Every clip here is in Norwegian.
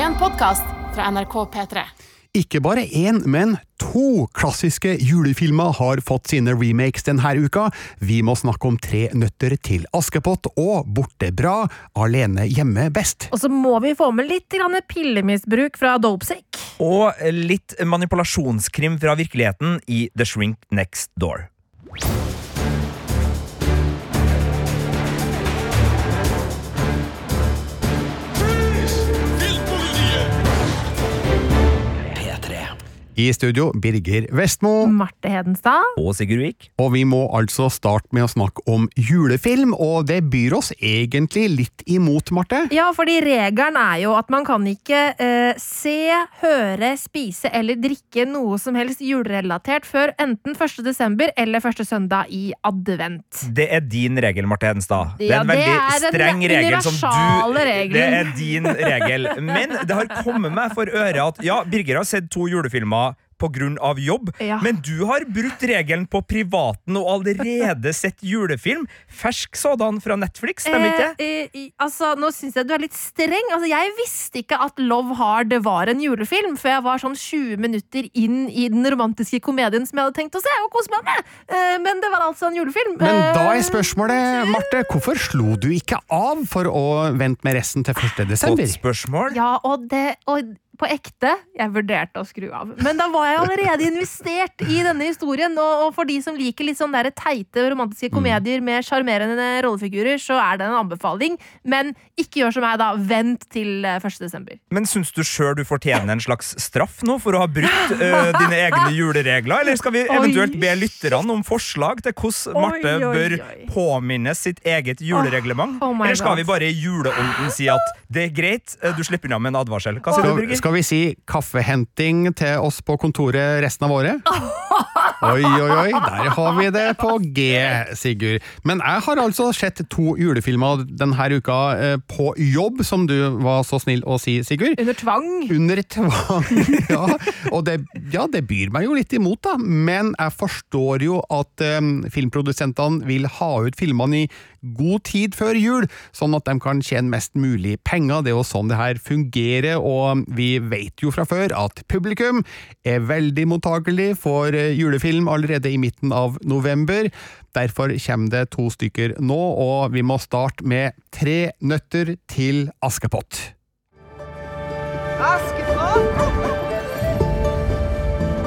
En podkast fra NRK P3. Ikke bare én, men to klassiske julefilmer har fått sine remakes denne uka. Vi må snakke om Tre nøtter til Askepott og Borte bra, Alene hjemme best. Og så må vi få med litt pillemisbruk fra Dopesick. Og litt manipulasjonskrim fra virkeligheten i The Shrink Next Door. I studio Birger Vestmo. Marte Hedenstad. Og Sigurd Vik. Og vi må altså starte med å snakke om julefilm, og det byr oss egentlig litt imot, Marte. Ja, fordi regelen er jo at man kan ikke eh, se, høre, spise eller drikke noe som helst julerelatert før enten 1. desember eller første søndag i advent. Det er din regel, Marte Hedenstad. Det er Ja, en det veldig er den streng regel som du regelen. Det er din regel. Men det har kommet meg for øre at ja, Birger har sett to julefilmer av jobb, Ja. men du har brutt regelen på privaten og allerede sett julefilm. Fersk sådan fra Netflix, stemmer ikke? Eh, eh, altså, nå syns jeg du er litt streng. Altså, jeg visste ikke at Love Hard var en julefilm før jeg var sånn 20 minutter inn i den romantiske komedien som jeg hadde tenkt å se og kose meg med. Eh, men det var altså en julefilm. Men da Eh, er spørsmålet, Marte, hvorfor slo du ikke av for å vente med resten til 1. desember? Godt spørsmål. Ja, og det og på ekte, jeg vurderte å skru av. Men da var jeg allerede investert i denne historien. Og, og for de som liker litt sånn teite romantiske Mm. komedier med sjarmerende rollefigurer, så er det en anbefaling. Men ikke gjør som meg, da. Vent til eh, 1. desember. Men syns du sjøl du fortjener en slags straff nå for å ha brutt uh, dine egne juleregler? Eller skal vi eventuelt be lytterne om forslag til hvordan Marte bør påminne sitt eget julereglement? Oh, oh Eller skal vi bare i juleånden si at det er greit, eh, du slipper unna med en advarsel? Hva sier du, Birger? Skal vi si kaffehenting til oss på kontoret resten av året? Oi, oi, oi, der har vi det på G, Sigurd. Men jeg har altså sett to julefilmer denne uka eh, på jobb, som du var så snill å si, Sigurd. Under tvang. Under tvang, ja. Og det, ja, det byr meg jo litt imot, da. Men jeg forstår jo at um, filmprodusentene vil ha ut filmene i god tid før jul, sånn at de kan tjene mest mulig penger. Det er jo sånn det her fungerer, og vi vet jo fra før at publikum er veldig mottakelig for eh, julefilm allerede i midten av november. Derfor kommer det to stykker nå, og vi må starte med Tre nøtter til Askepott. Askepott!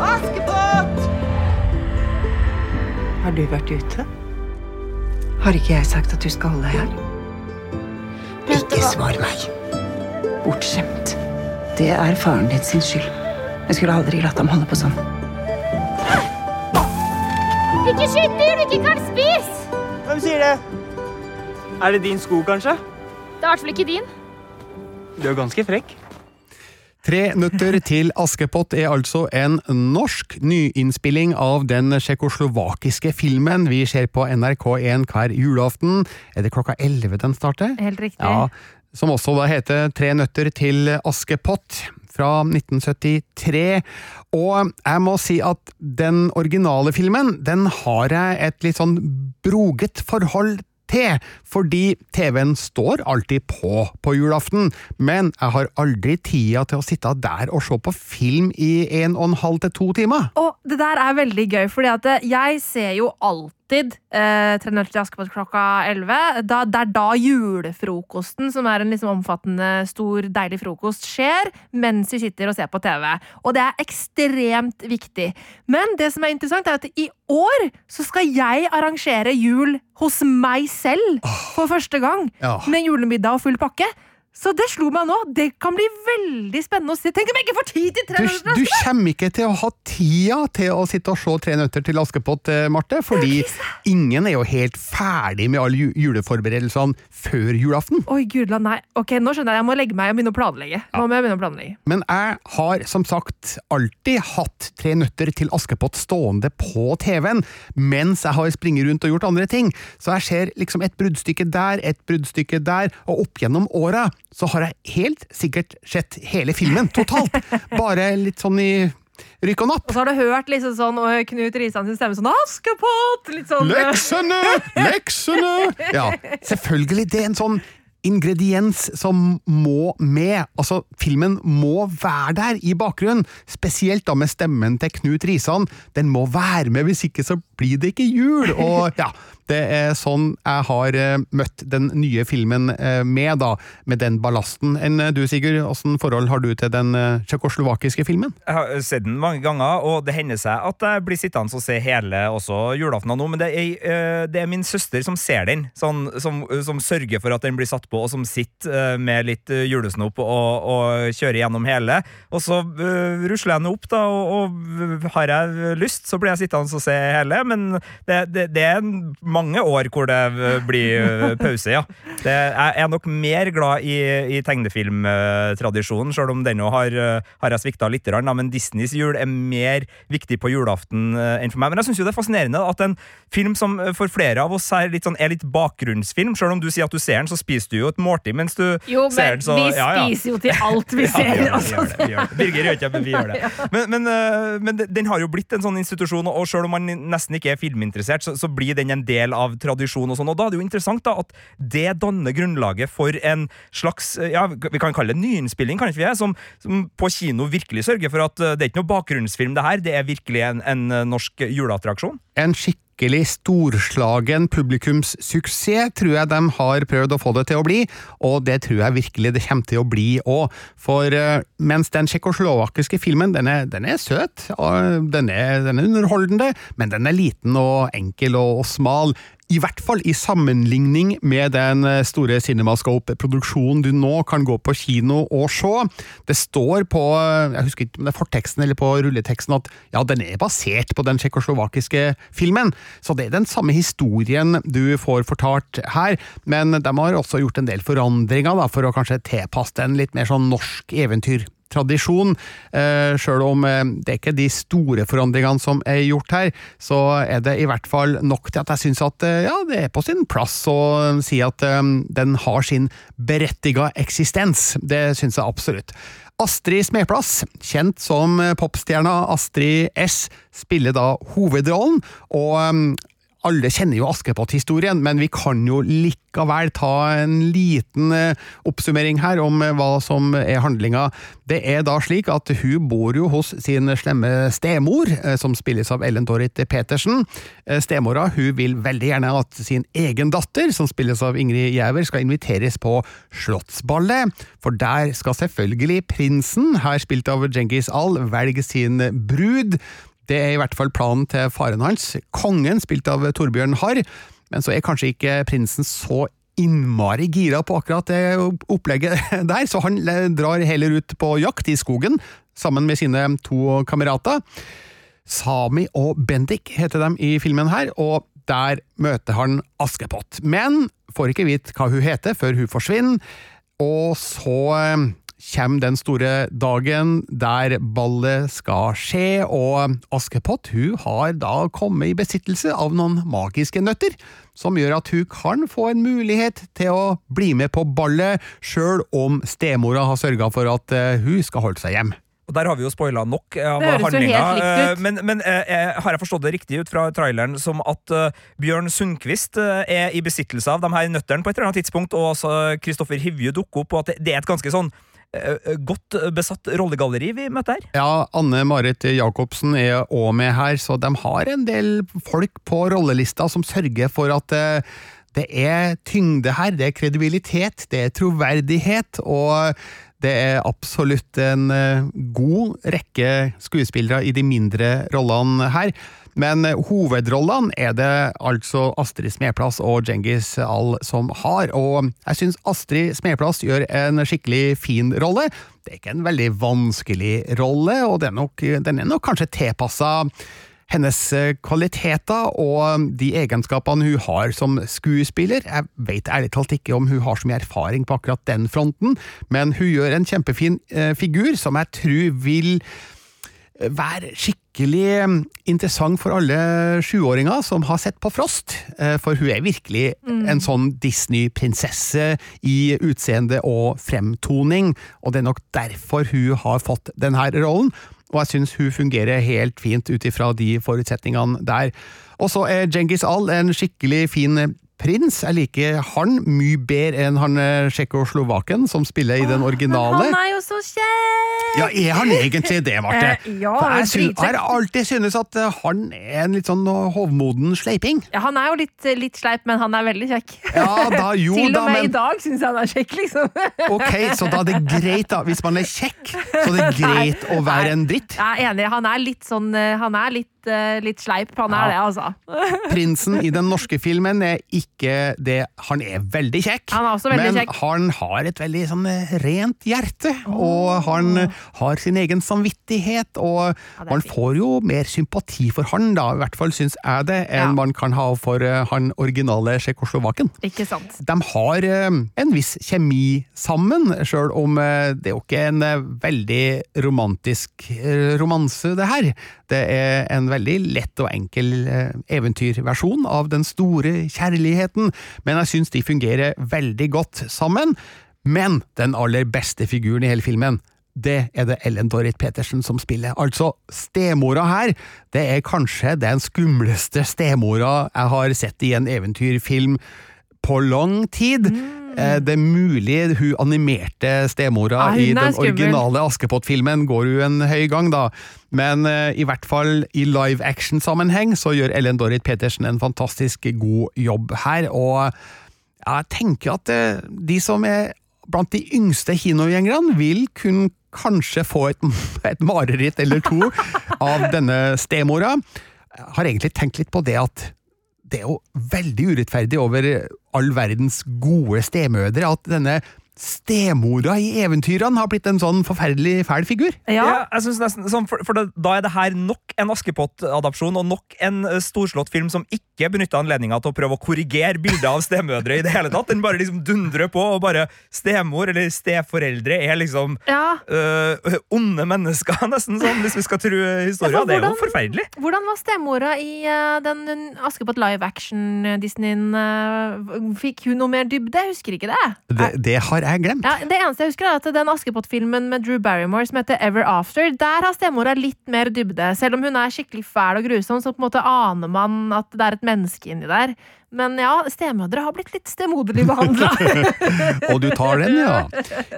Askepott! Har du vært ute? Har ikke jeg sagt at du skal holde deg her? Ikke svar meg. Bortskjemt. Det er faren din sin skyld. Jeg skulle aldri latt ham holde på sånn. Ikke skyt dyr du ikke kan spise! Hvem sier det? Er det din sko, kanskje? Det er i hvert fall ikke din. Du er ganske frekk. Tre nøtter til Askepott er altså en norsk nyinnspilling av den tsjekkoslovakiske filmen vi ser på NRK1 hver julaften. Er det klokka 11 den starter? Helt riktig. Ja, som også da heter Tre nøtter til Askepott fra 1973. Og jeg må si at den originale filmen, den har jeg et litt sånn broget forhold til, fordi TV-en står alltid på på julaften, men jeg har aldri tida til å sitte der og se på film i en og en halv til to timer. Og det der er veldig gøy, fordi at jeg ser jo alltid eh, Tre til Askepott klokka 11. Da, det er da julefrokosten, som er en liksom omfattende, stor, deilig frokost, skjer mens vi sitter og ser på TV. Og det er ekstremt viktig. Men det som er interessant, er at i år så skal jeg arrangere jul hos meg selv for første gang. Med julemiddag og full pakke. Så det slo meg nå. Det kan bli veldig spennende å se. Tenk om jeg ikke får tid til tre Du, nøtter til du kommer ikke til å ha tida til å sitte og se Tre nøtter til Askepott, eh, Marte, fordi ingen er jo helt ferdig med alle juleforberedelsene før julaften. Oi, gudland, nei. Ok, Nå skjønner jeg jeg må legge meg og begynne å planlegge. Nå må jeg begynne å planlegge. Men jeg har som sagt alltid hatt Tre nøtter til Askepott stående på TV-en, mens jeg har springet rundt og gjort andre ting. Så jeg ser liksom et bruddstykke der, et bruddstykke der, og opp gjennom åra så har jeg helt sikkert sett hele filmen, totalt. Bare litt sånn i rykk og napp. Og så har du hørt liksom sånn og Knut Risan sin stemme sånn Askepott! Litt sånn Leksene! Leksene! Ja, selvfølgelig. Det er en sånn ingrediens som må med. Altså, filmen må være der i bakgrunnen, spesielt da med stemmen til Knut Risan. Den må være med, hvis ikke så blir det ikke jul! Og ja, det er sånn jeg har eh, møtt den nye filmen eh, med, da, med den ballasten. Enn eh, du, Sigurd, åssen forhold har du til den tsjekkoslovakiske filmen? Jeg har sett den mange ganger, og det hender seg at jeg blir sittende og se hele også julaften nå, men det er, det er min søster som ser den, sånn, som, som sørger for at den blir satt på, og som sitter med litt julesnop og, og kjører gjennom hele. Og så rusler jeg den opp, da, og, og har jeg lyst, så blir jeg sittende og se hele, men det, det, det er mange år hvor det blir eh, pause, ja. Det, jeg er nok mer glad i, i tegnefilmtradisjonen, sjøl om den òg har, eh, har jeg svikta litt, men Disneys jul er mer viktig på julaften eh, enn for meg. Men jeg syns det er fascinerende at en film som for flere av oss er litt, sånn, er litt bakgrunnsfilm, sjøl om du sier at du ser den, så spiser du jo et måltid mens du Jo, ser den. Så, vi ja, ja. spiser jo til alt vi ser. vi altså. gjør det, vi gjør det. Birger gjør ikke det, men vi gjør det. Men, men, men den har jo blitt en sånn institusjon, og selv om man nesten ikke er filminteressert, så, så blir den en del av tradisjon og sånn, og da er det jo interessant da at det danner grunnlaget for en slags, øh, ja, vi kan kalle det nyinnspilling, kan ikke vi det, som, som på kino virkelig sørger for at øh, det er ikke noe bakgrunnsfilm det her, det er virkelig en, en øh, norsk juleattraksjon. En skikkelig storslagen publikumssuksess tror jeg de har prøvd å få det til å bli, og det tror jeg virkelig det kommer til å bli òg. For eh, mens den tsjekkoslovakiske filmen den er, den er søt, den er, den er underholdende, men den er liten og enkel og, og smal. I hvert fall i sammenligning med den eh, store Cinemascope-produksjonen du nå kan gå på kino og se. Det står på eh, jeg husker ikke om det er forteksten eller på rulleteksten at ja, den er basert på den tsjekkoslovakiske filmen, så det er den samme historien du får fortalt her, men de har også gjort en del forandringer da, for å kanskje tilpasse den litt mer sånn norsk eventyr tradisjon. Eh, Sjøl om eh, det er ikke de store forandringene som er gjort her, så er det i hvert fall nok til at jeg syns at eh, ja, det er på sin plass å si at eh, den har sin berettiga eksistens. Det syns jeg absolutt. Astrid Smeplass, kjent som popstjerna Astrid S, spiller da hovedrollen, og alle kjenner jo Askepott-historien, men vi kan jo likevel ta en liten eh, oppsummering her om eh, hva som er handlinga. Det er da slik at hun bor jo hos sin slemme stemor, eh, som spilles av Ellen Dorrit Petersen. Stemora hun vil veldig gjerne at sin egen datter, som spilles av Ingrid Giæver, skal inviteres på Slottsballet, for der skal selvfølgelig prinsen, her spilt av Djengis Al, velge sin brud. Det er i hvert fall planen til faren hans, kongen, spilt av Torbjørn Harr, men så er kanskje ikke prinsen så innmari gira på akkurat det opplegget der, så han drar heller ut på jakt i skogen, sammen med sine to kamerater. Sami og Bendik heter de i filmen her, og der møter han Askepott. Men får ikke vite hva hun heter før hun forsvinner, og så eh, kommer den store dagen der ballet skal skje, og Askepott hun har da kommet i besittelse av noen magiske nøtter, som gjør at hun kan få en mulighet til å bli med på ballet, sjøl om stemora har sørga for at eh, hun skal holde seg hjemme. Og Der har vi jo spoila nok av handlinga. eh, Men, men eh, har jeg forstått det riktig ut fra traileren som at eh, Bjørn Sundquist eh, er i besittelse av de her nøttene på et eller annet tidspunkt, og altså Kristoffer Hivju dukker opp, og at det, det er et ganske sånn godt besatt rollegalleri vi møter her? Ja, Anne Marit Jacobsen er òg med her, så de har en del folk på rollelista som sørger for at eh, det er tyngde her, det er kredibilitet, det er troverdighet, og det er absolutt en eh, god rekke skuespillere i de mindre rollene her. Men eh, hovedrollene er det altså Astrid Smeplass og Djengis Al som har, og jeg syns Astrid Smeplass gjør en skikkelig fin rolle. Det er ikke en veldig vanskelig rolle, og den er nok, den er nok kanskje tilpassa hennes eh, kvaliteter og de egenskapene hun har som skuespiller. Jeg vet ærlig talt ikke om hun har så mye erfaring på akkurat den fronten, men hun gjør en kjempefin eh, figur som jeg tror vil være skikkelig eh, interessant for alle sjuåringer som har sett på Frost, eh, for hun er virkelig en sånn Disney-prinsesse i utseende og fremtoning, og det er nok derfor hun har fått denne rollen, og jeg syns hun fungerer helt fint ut ifra de forutsetningene der. Og så er Djengis Al en skikkelig fin prins. Jeg liker han mye bedre enn han tsjekkoslovaken som spiller i den originale. Men han er jo så kjekk! Ja, er han egentlig det, Marte? Eh, ja, For jeg, synes, har alltid synes at eh, han er en litt sånn eh, hovmoden sleiping. Ja, han er jo litt, litt sleip, men han er veldig kjekk. Ja, da, jo Til da, og med men i dag syns jeg han er kjekk, liksom. ok, så da er det greit, da. Hvis man er kjekk, så er det greit å være en dritt. Jeg er enig. Han er litt sånn eh, Han er litt, eh, litt sleip. Han er det, altså. Prinsen i den norske filmen er ikke det Han er veldig kjekk, Han er også veldig men kjekk. han har et veldig sånn eh, rent hjerte, og han eh, har sin egen samvittighet, og er man får jo mer sympati for han, da, i hvert fall syns jeg det, enn Ja. man kan ha for eh, han originale tsjekkoslovaken. Ikke sant. De har eh, en viss kjemi sammen, sjøl om eh, det er jo ikke en veldig romantisk romanse, det her. Det er en veldig lett og enkel eventyrversjon av den store kjærligheten, men jeg syns de fungerer veldig godt sammen. Men den aller beste figuren i hele filmen, det er det Ellen Dorrit Petersen som spiller. Altså, stemora her, det er kanskje den skumleste stemora jeg har sett i en eventyrfilm på lang tid. Mm. Det er mulig hun animerte stemora ah, hun i den originale Askepott-filmen går jo en høy gang, da. Men uh, i hvert fall i live action-sammenheng så gjør Ellen Dorrit Petersen en fantastisk god jobb her, og jeg tenker at uh, de som er blant de yngste kinogjengerne, vil kunne kanskje få et, et mareritt eller to av denne stemora. Har egentlig tenkt litt på det at det er jo veldig urettferdig over all verdens gode stemødre at denne stemora i eventyrene har blitt en sånn forferdelig fæl figur. Ja. Ja, jeg synes nesten sånn, for, for Da er det her nok en Askepott-adopsjon og nok en eh, storslått film som ikke benytter anledninga til å prøve å korrigere bildet av stemødre i det hele tatt. Den bare liksom dundrer på, og bare stemor eller steforeldre er liksom ja. øh, onde mennesker, nesten sånn, hvis vi skal tro historia. Det er jo forferdelig. Hvordan var stemora i uh, den, den Askepott live action-Disneyen? fikk hun noe mer dybde? Jeg husker ikke det. Det, det har jeg glemt. Ja, det eneste jeg husker er at den Askepott-filmen med Drew Barrymore som heter Ever After, der har stemora litt mer dybde. Selv om hun er skikkelig fæl og grusom, så på en måte aner man at det er et menneske inni der. Men ja, stemødre har blitt litt stemoderlig behandla. Og du tar den, ja.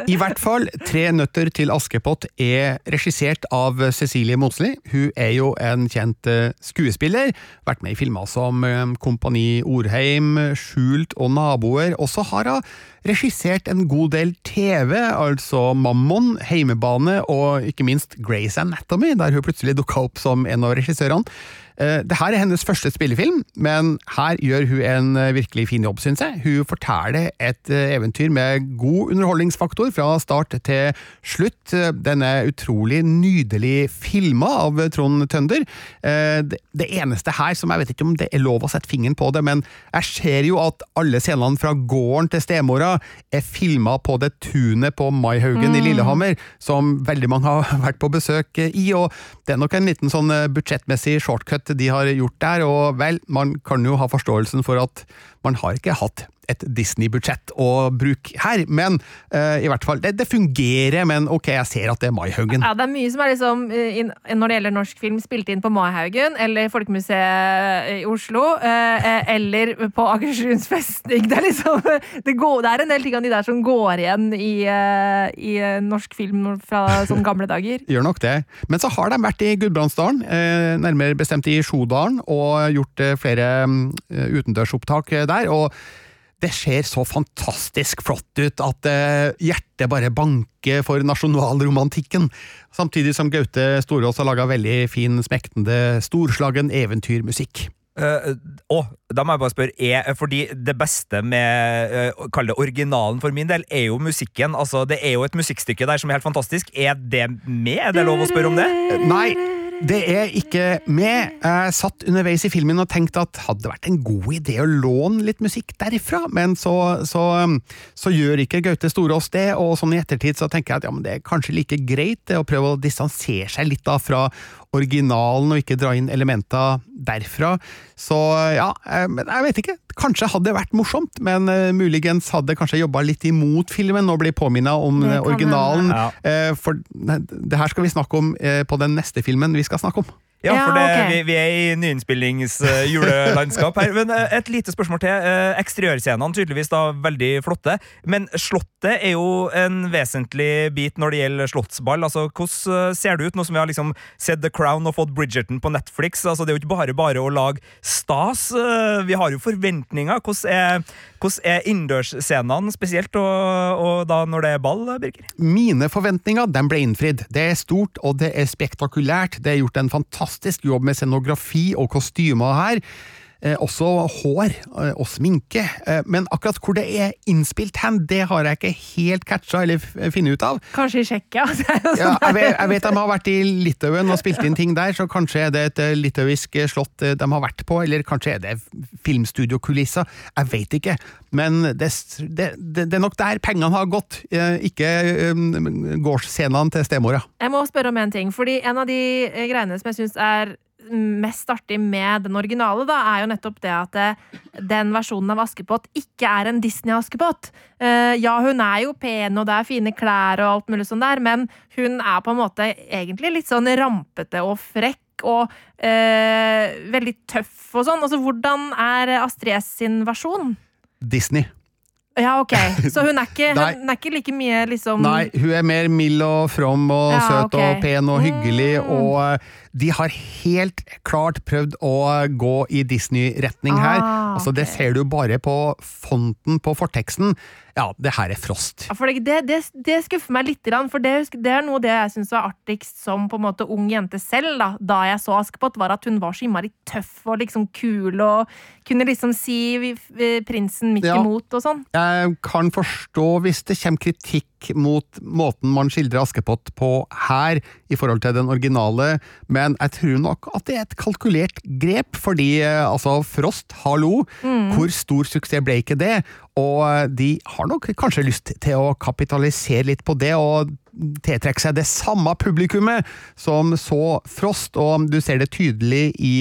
I hvert fall Tre nøtter til Askepott er regissert av Cecilie Mosli. Hun er jo en kjent eh, skuespiller. Vært med i filmer som eh, Kompani Orheim, Skjult og Naboer. Og så har hun regissert en god del TV, altså Mammon, Heimebane og ikke minst Grace Anatomy, der hun plutselig dukka opp som en av regissørene. Eh, Det her er hennes første spillefilm, men her gjør hun en eh, virkelig fin jobb, syns jeg. Hun forteller et eh, eventyr med god underholdningsfaktor fra start til slutt. Den er utrolig nydelig filma av Trond Tønder. Det eneste her som jeg vet ikke om det er lov å sette fingeren på det, men jeg ser jo at alle scenene fra gården til stemora er filma på det tunet på Maihaugen i Lillehammer, som veldig mange har vært på besøk i. og Det er nok en liten sånn budsjettmessig shortcut de har gjort der, og vel, man kan jo ha forståelsen for at man har ikke hatt et Disney-budsjett å bruke her, men uh, i hvert fall, det, det fungerer, men ok, jeg ser at det er Maihaugen. Ja, det er mye som er liksom, in, når det gjelder norsk film, spilt inn på Maihaugen eller Folkemuseet i Oslo, eh, eh, eller på Akershus festning. Det er liksom det, går, det er en del ting av de der som går igjen i, uh, i eh, norsk film fra sånne gamle dager. Gjør nok det. Men så har de vært i Gudbrandsdalen, eh, nærmere bestemt i Sjodalen, og gjort eh, flere mm, utendørsopptak eh, der. og det ser så fantastisk flott ut at eh, hjertet bare banker for nasjonalromantikken. Samtidig som Gaute Storås har laga veldig fin, smektende, storslagen eventyrmusikk. Uh, å, da må jeg bare spørre er, Fordi det beste med uh, Kall det originalen for min del, er jo musikken. Altså, Det er jo et musikkstykke der som er helt fantastisk. Er det med? Er det lov å spørre om det? Nei, det er ikke med. Jeg satt underveis i filmen og tenkte at hadde det vært en god idé å låne litt musikk derifra, men så, så, så gjør ikke Gaute Storås det, og sånn i ettertid så tenker jeg at ja, men det er kanskje like greit det, å prøve å distansere seg litt da fra originalen og ikke dra inn elementer derfra. Så ja, eh, men jeg vet ikke. Kanskje hadde det vært morsomt, men uh, muligens hadde kanskje jobba litt imot filmen å bli påminna om eh, originalen. Ja. Uh, For ne- det her skal vi snakke om uh, på den neste filmen vi skal snakke om. Ja, Ja, for det, ok. vi, vi er i nyinnspillings-julelandskap her. Men eh, et lite spørsmål til. Eh, Eksteriørscenene tydeligvis da veldig flotte. Men Slottet er jo en vesentlig bit når det gjelder slottsball. Altså, Hvordan eh, ser det ut, nå som vi har liksom sett The Crown og fått Bridgerton på Netflix? Altså, Det er jo ikke bare bare å lage stas. eh, Vi har jo forventninger. Hvordan er, hvordan er innendørsscenene spesielt, og, og da når det er ball, Birger? Mine forventninger de ble innfridd. Det er stort og det er spektakulært. Det er gjort en fantastisk jobb med scenografi og kostymer her. Eh, også hår eh, og sminke. Eh, men akkurat hvor det er innspilt hen, det har jeg ikke helt catcha eller funnet ut av. Kanskje i Tsjekkia. Ja, sånn jeg, vet, jeg vet de har vært i Litauen og spilt inn ting der, så kanskje er det et litauisk slott de har vært på, eller kanskje er det filmstudiokulisser. Jeg vet ikke. Men det, det, det, er nok der pengene har gått, ikke um, gårdsscenene til stemora. Jeg må spørre om en ting, fordi en av de greiene som jeg syns er mest artig med den originale, da, er jo nettopp det at eh, den versjonen av Askepott ikke er en Disney-Askepott. Eh, ja, hun er jo pen, og det er fine klær og alt mulig sånn der, men hun er på en måte egentlig litt sånn rampete og frekk og eh, veldig tøff og sånn. Altså, hvordan er Astrid S sin versjon? Disney. Ja, ok. Så hun er ikke, hun er ikke like mye liksom Nei, hun er mer mild og from og Ja, søt okay. og pen og hyggelig, Mm. og eh, de har helt klart prøvd å gå i Disney-retning her. Ah, Altså, Det ser du bare på fonten på forteksten. Ja, det her er Frost. Ja, for det, det, det, skuffer meg litt, for det, det er noe det jeg syns var artigst som på en måte ung jente selv, da, da jeg så Askepott, var at hun var så innmari tøff og liksom kul og kunne liksom si prinsen midt Ja. imot og sånn. Jeg kan forstå hvis det kommer kritikk mot måten man skildrer Askepott på her, i forhold til den originale, men jeg tror nok at det er et kalkulert grep, fordi eh, altså, Frost, hallo, hvor stor suksess ble ikke det? Og eh, de har nok kanskje lyst til å kapitalisere litt på det, og tiltrekke seg det samme publikummet som så Frost, og du ser det tydelig i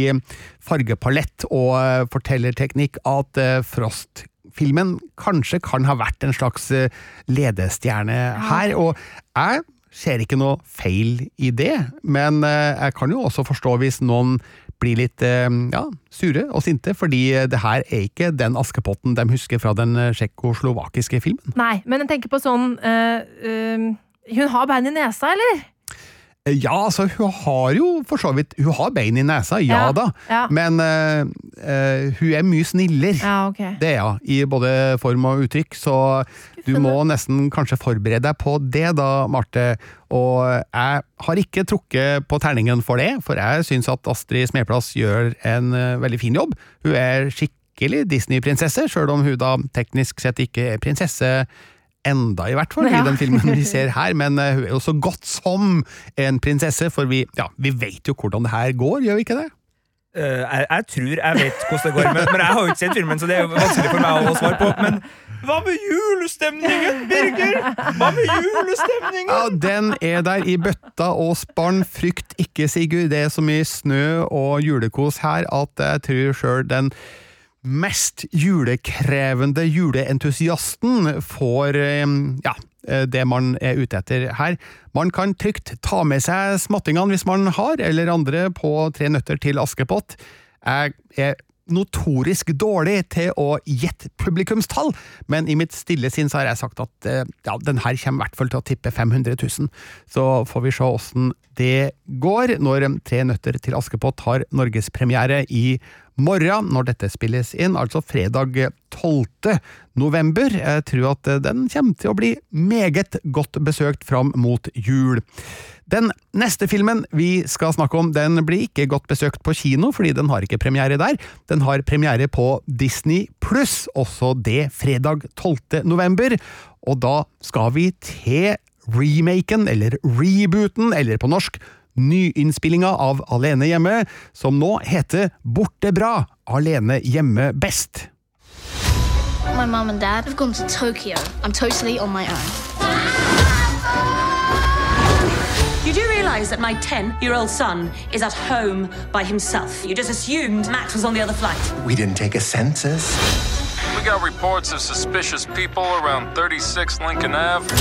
fargepalett og eh, fortellerteknikk at eh, Frost filmen kanskje kan ha vært en slags ledestjerne her, og jeg ser ikke noe feil i det, men jeg kan jo også forstå hvis noen blir litt eh, ja, sure og sinte, fordi det her er ikke den Askepotten de husker fra den eh, tsjekkoslovakiske filmen. Nei, men jeg tenker på sånn eh, eh, Hun har bein i nesa, eller? Eh, Ja, altså, hun har jo for så vidt Hun har bein i nesa, ja, Ja, da, ja. men uh, uh, hun er mye snillere. Ja, okay. Det er hun, i både form og uttrykk, så du må nesten kanskje forberede deg på det da, Marte. Og jeg har ikke trukket på terningen for det, for jeg syns at Astrid Smeplass gjør en uh, veldig fin jobb. Hun er skikkelig Disney-prinsesse, sjøl om hun da teknisk sett ikke er prinsesse enda, i hvert fall, Ja. i den filmen vi ser her, men eh, hun er jo så godt som en prinsesse, for vi, ja, vi vet jo hvordan det her går, gjør vi ikke det? Uh, jeg, jeg tror jeg vet hvordan det går, men, men jeg har jo ikke sett filmen, så det er jo vanskelig for meg å svare på. Men hva med julestemningen, Birger? Hva med julestemningen? Ja, den er der i bøtta og spann. Frykt ikke, Sigurd. Det er så mye snø og julekos her at jeg tror sjøl den mest julekrevende juleentusiasten får eh, ja, eh, det man er ute etter her. Man kan trygt ta med seg småttingene hvis man har, eller andre på Tre nøtter til Askepott. Jeg er notorisk dårlig til å gjette publikumstall, men i mitt stille sinn så har jeg sagt at eh, ja, den her kommer i hvert fall til å tippe 500 000. Så får vi se åssen det går når Tre nøtter til Askepott har norgespremiere i morgen, når dette spilles inn, altså fredag 12. november. Jeg tror at eh, den kommer til å bli meget godt besøkt fram mot jul. Den neste filmen vi skal snakke om, den blir ikke godt besøkt på kino, fordi den har ikke premiere der. Den har premiere på Disney pluss, også det fredag 12. november. Og da skal vi til remaken, eller rebooten, eller på norsk nyinnspillinga av Alene hjemme, som nå heter Borte bra, Alene hjemme best. My mom and dad have gone to Tokyo. I'm totally on my own. You do realize that my 10 year old son is at home by himself. You just assumed Max was on the other flight. We didn't take a census. We got reports of suspicious people around 36 Lincoln Ave.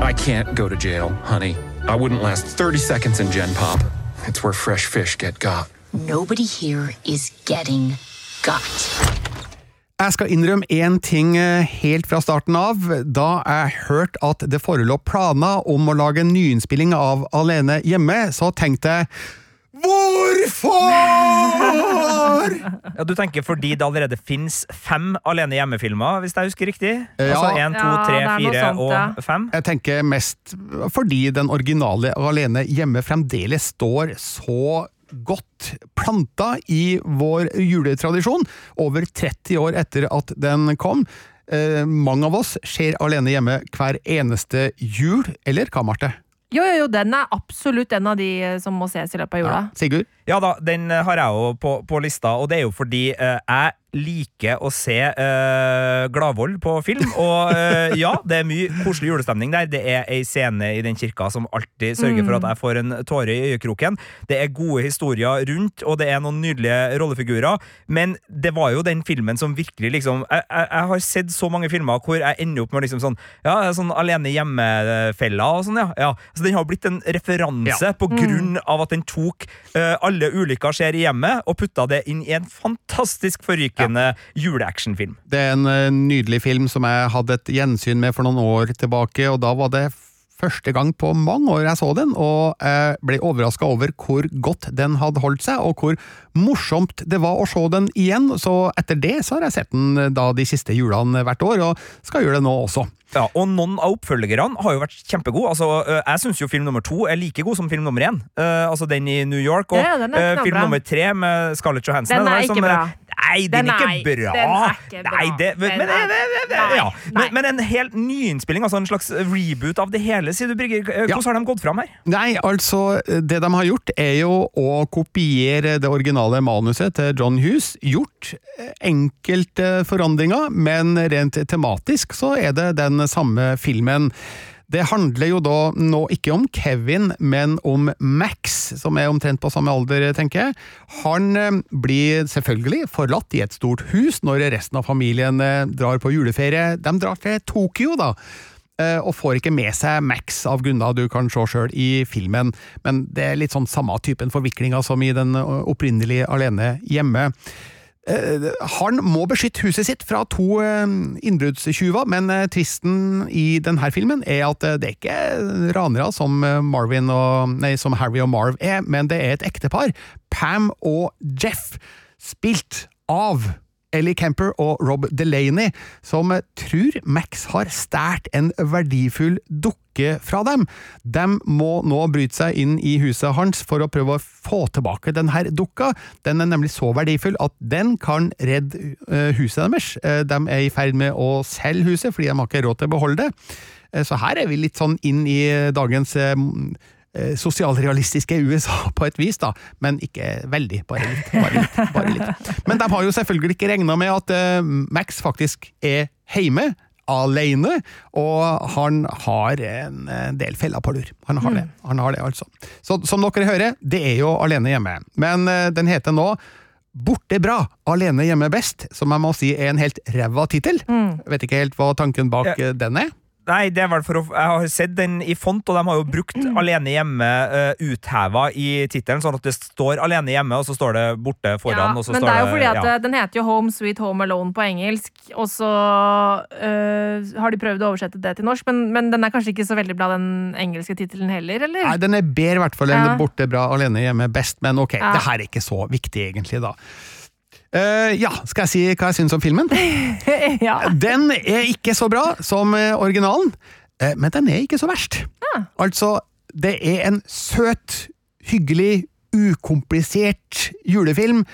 I can't go to jail, honey. I wouldn't last 30 seconds in Gen Pop. It's where fresh fish get got. Nobody here is getting got. Jeg skal innrømme én ting eh, helt fra starten av. Da jeg hørte at det forelå planer om å lage en nyinnspilling av Alene hjemme, så tenkte jeg Hvorfor?! Ja, Du tenker fordi det allerede fins fem Alene hjemme-filmer, hvis jeg husker riktig? Ja. Altså én, to, Ja, tre, noe fire sånt, ja. og fem? Jeg tenker mest fordi den originale Alene hjemme fremdeles står så godt planta i vår juletradisjon, over 30 år etter at den kom. Eh, mange av oss ser Alene hjemme hver eneste jul, eller hva, Marte? Jo, jo, jo, den er absolutt en av de eh, som må ses i løpet av jula. Sigurd? Ja da, den har jeg jo på, på lista, og det er jo fordi eh, jeg liker å se uh, Gladvold på film. Og uh, ja, det er mye koselig julestemning der. Det er ei scene i den kirka som alltid sørger for at jeg får en tåre i øyekroken. Det er gode historier rundt, og det er noen nydelige rollefigurer. Men det var jo den filmen som virkelig liksom Jeg, jeg, jeg har sett så mange filmer hvor jeg ender opp med liksom sånn Ja, sånn Alene hjemme-fella og sånn, ja. ja. Så den har blitt en referanse på grunn av at den tok uh, alle ulykker skjer i hjemmet, og putta det inn i en fantastisk forrykende juleactionfilm. Det er en eh, nydelig film som jeg hadde et gjensyn med for noen år tilbake, og da var det første gang på mange år jeg så den, og jeg ble overraska over hvor godt den hadde holdt seg, og hvor morsomt det var å se den igjen. Så etter det så har jeg sett den eh, da de siste julene hvert år, og skal gjøre det nå også. Ja, og Noen av oppfølgerne har jo vært kjempegode. Altså, jeg syns jo film nummer to er like god som film nummer én. Eh, altså den i New York. Og Ja, ja, den er film nummer tre med Scarlett Johansson. Den det var er ikke bra. Nei, den, Den er ikke bra! den er ikke bra. Nei, det, men, men, er- ja. men, men en helt nyinnspilling, altså en slags reboot av det hele, sier du, Brygger. Hvordan Ja. Har de gått fram her? Nei, altså, det de har gjort er jo å kopiere det originale manuset til John Hughes. Gjort eh, enkelte forandringer, men rent tematisk så er det den samme filmen. Det handler jo da nå ikke om Kevin, men om Max, som er omtrent på samme alder, tenker jeg. Han eh, blir selvfølgelig forlatt i et stort hus når resten av familien eh, drar på juleferie. De drar til Tokyo, da eh, og får ikke med seg Max av grunner du kan se sjøl i filmen, men det er litt sånn samme typen forviklinger som i den opprinnelige Alene hjemme. Eh, Han må beskytte huset sitt fra to eh, innbruddstyver, men tristen tvisten i denne filmen er at eh, det er ikke ranere som eh, og, nei, som Harry og Marv er, men det er et ektepar, Pam og Jeff, spilt av Ellie Kemper og Rob Delaney, som tror Max har stært en verdifull dukke fra dem. De må nå bryte seg inn i huset hans for å prøve å få tilbake denne dukka. Den er nemlig så verdifull at den kan redde eh, huset deres. Eh, De er i ferd med å selge huset fordi de har ikke råd til å beholde det. Eh, Så her er vi litt sånn inn i dagens sosialrealistiske USA på et vis, da, men ikke veldig. Bare litt. Bare litt, bare litt. Men de har jo selvfølgelig ikke regna med at eh, Max faktisk er hjemme. Alene, og han har en eh, del feller på lur. Han har det, han har det altså. Så som dere hører, det er jo Alene hjemme, men eh, den heter nå Borte bra, alene hjemme best, som jeg må si er en helt ræva tittel. Vet ikke helt hva tanken bak Ja. eh, den er. Nei, det er vel for å Jeg har sett den i font, og de har jo brukt Mm. 'Alene hjemme' uh, utheva i tittelen, sånn at det står 'Alene hjemme', og så står det 'borte' foran. Ja, og så men står det er jo fordi at ja. eh, den heter jo Home Sweet Home Alone på engelsk, og så uh, har de prøvd å oversette det til norsk, men, men den er kanskje ikke så veldig bra, den engelske tittelen heller, eller? Nei, den er bedre i hvert fall enn Ja. Borte bra, alene hjemme best, men ok, Ja. det her er ikke så viktig egentlig, da. Eh, ja, skal jeg si hva jeg syns om filmen? ja. Den er ikke så bra som eh, originalen, eh, men den er ikke så verst. Altså, det er en søt, hyggelig, ukomplisert julefilm.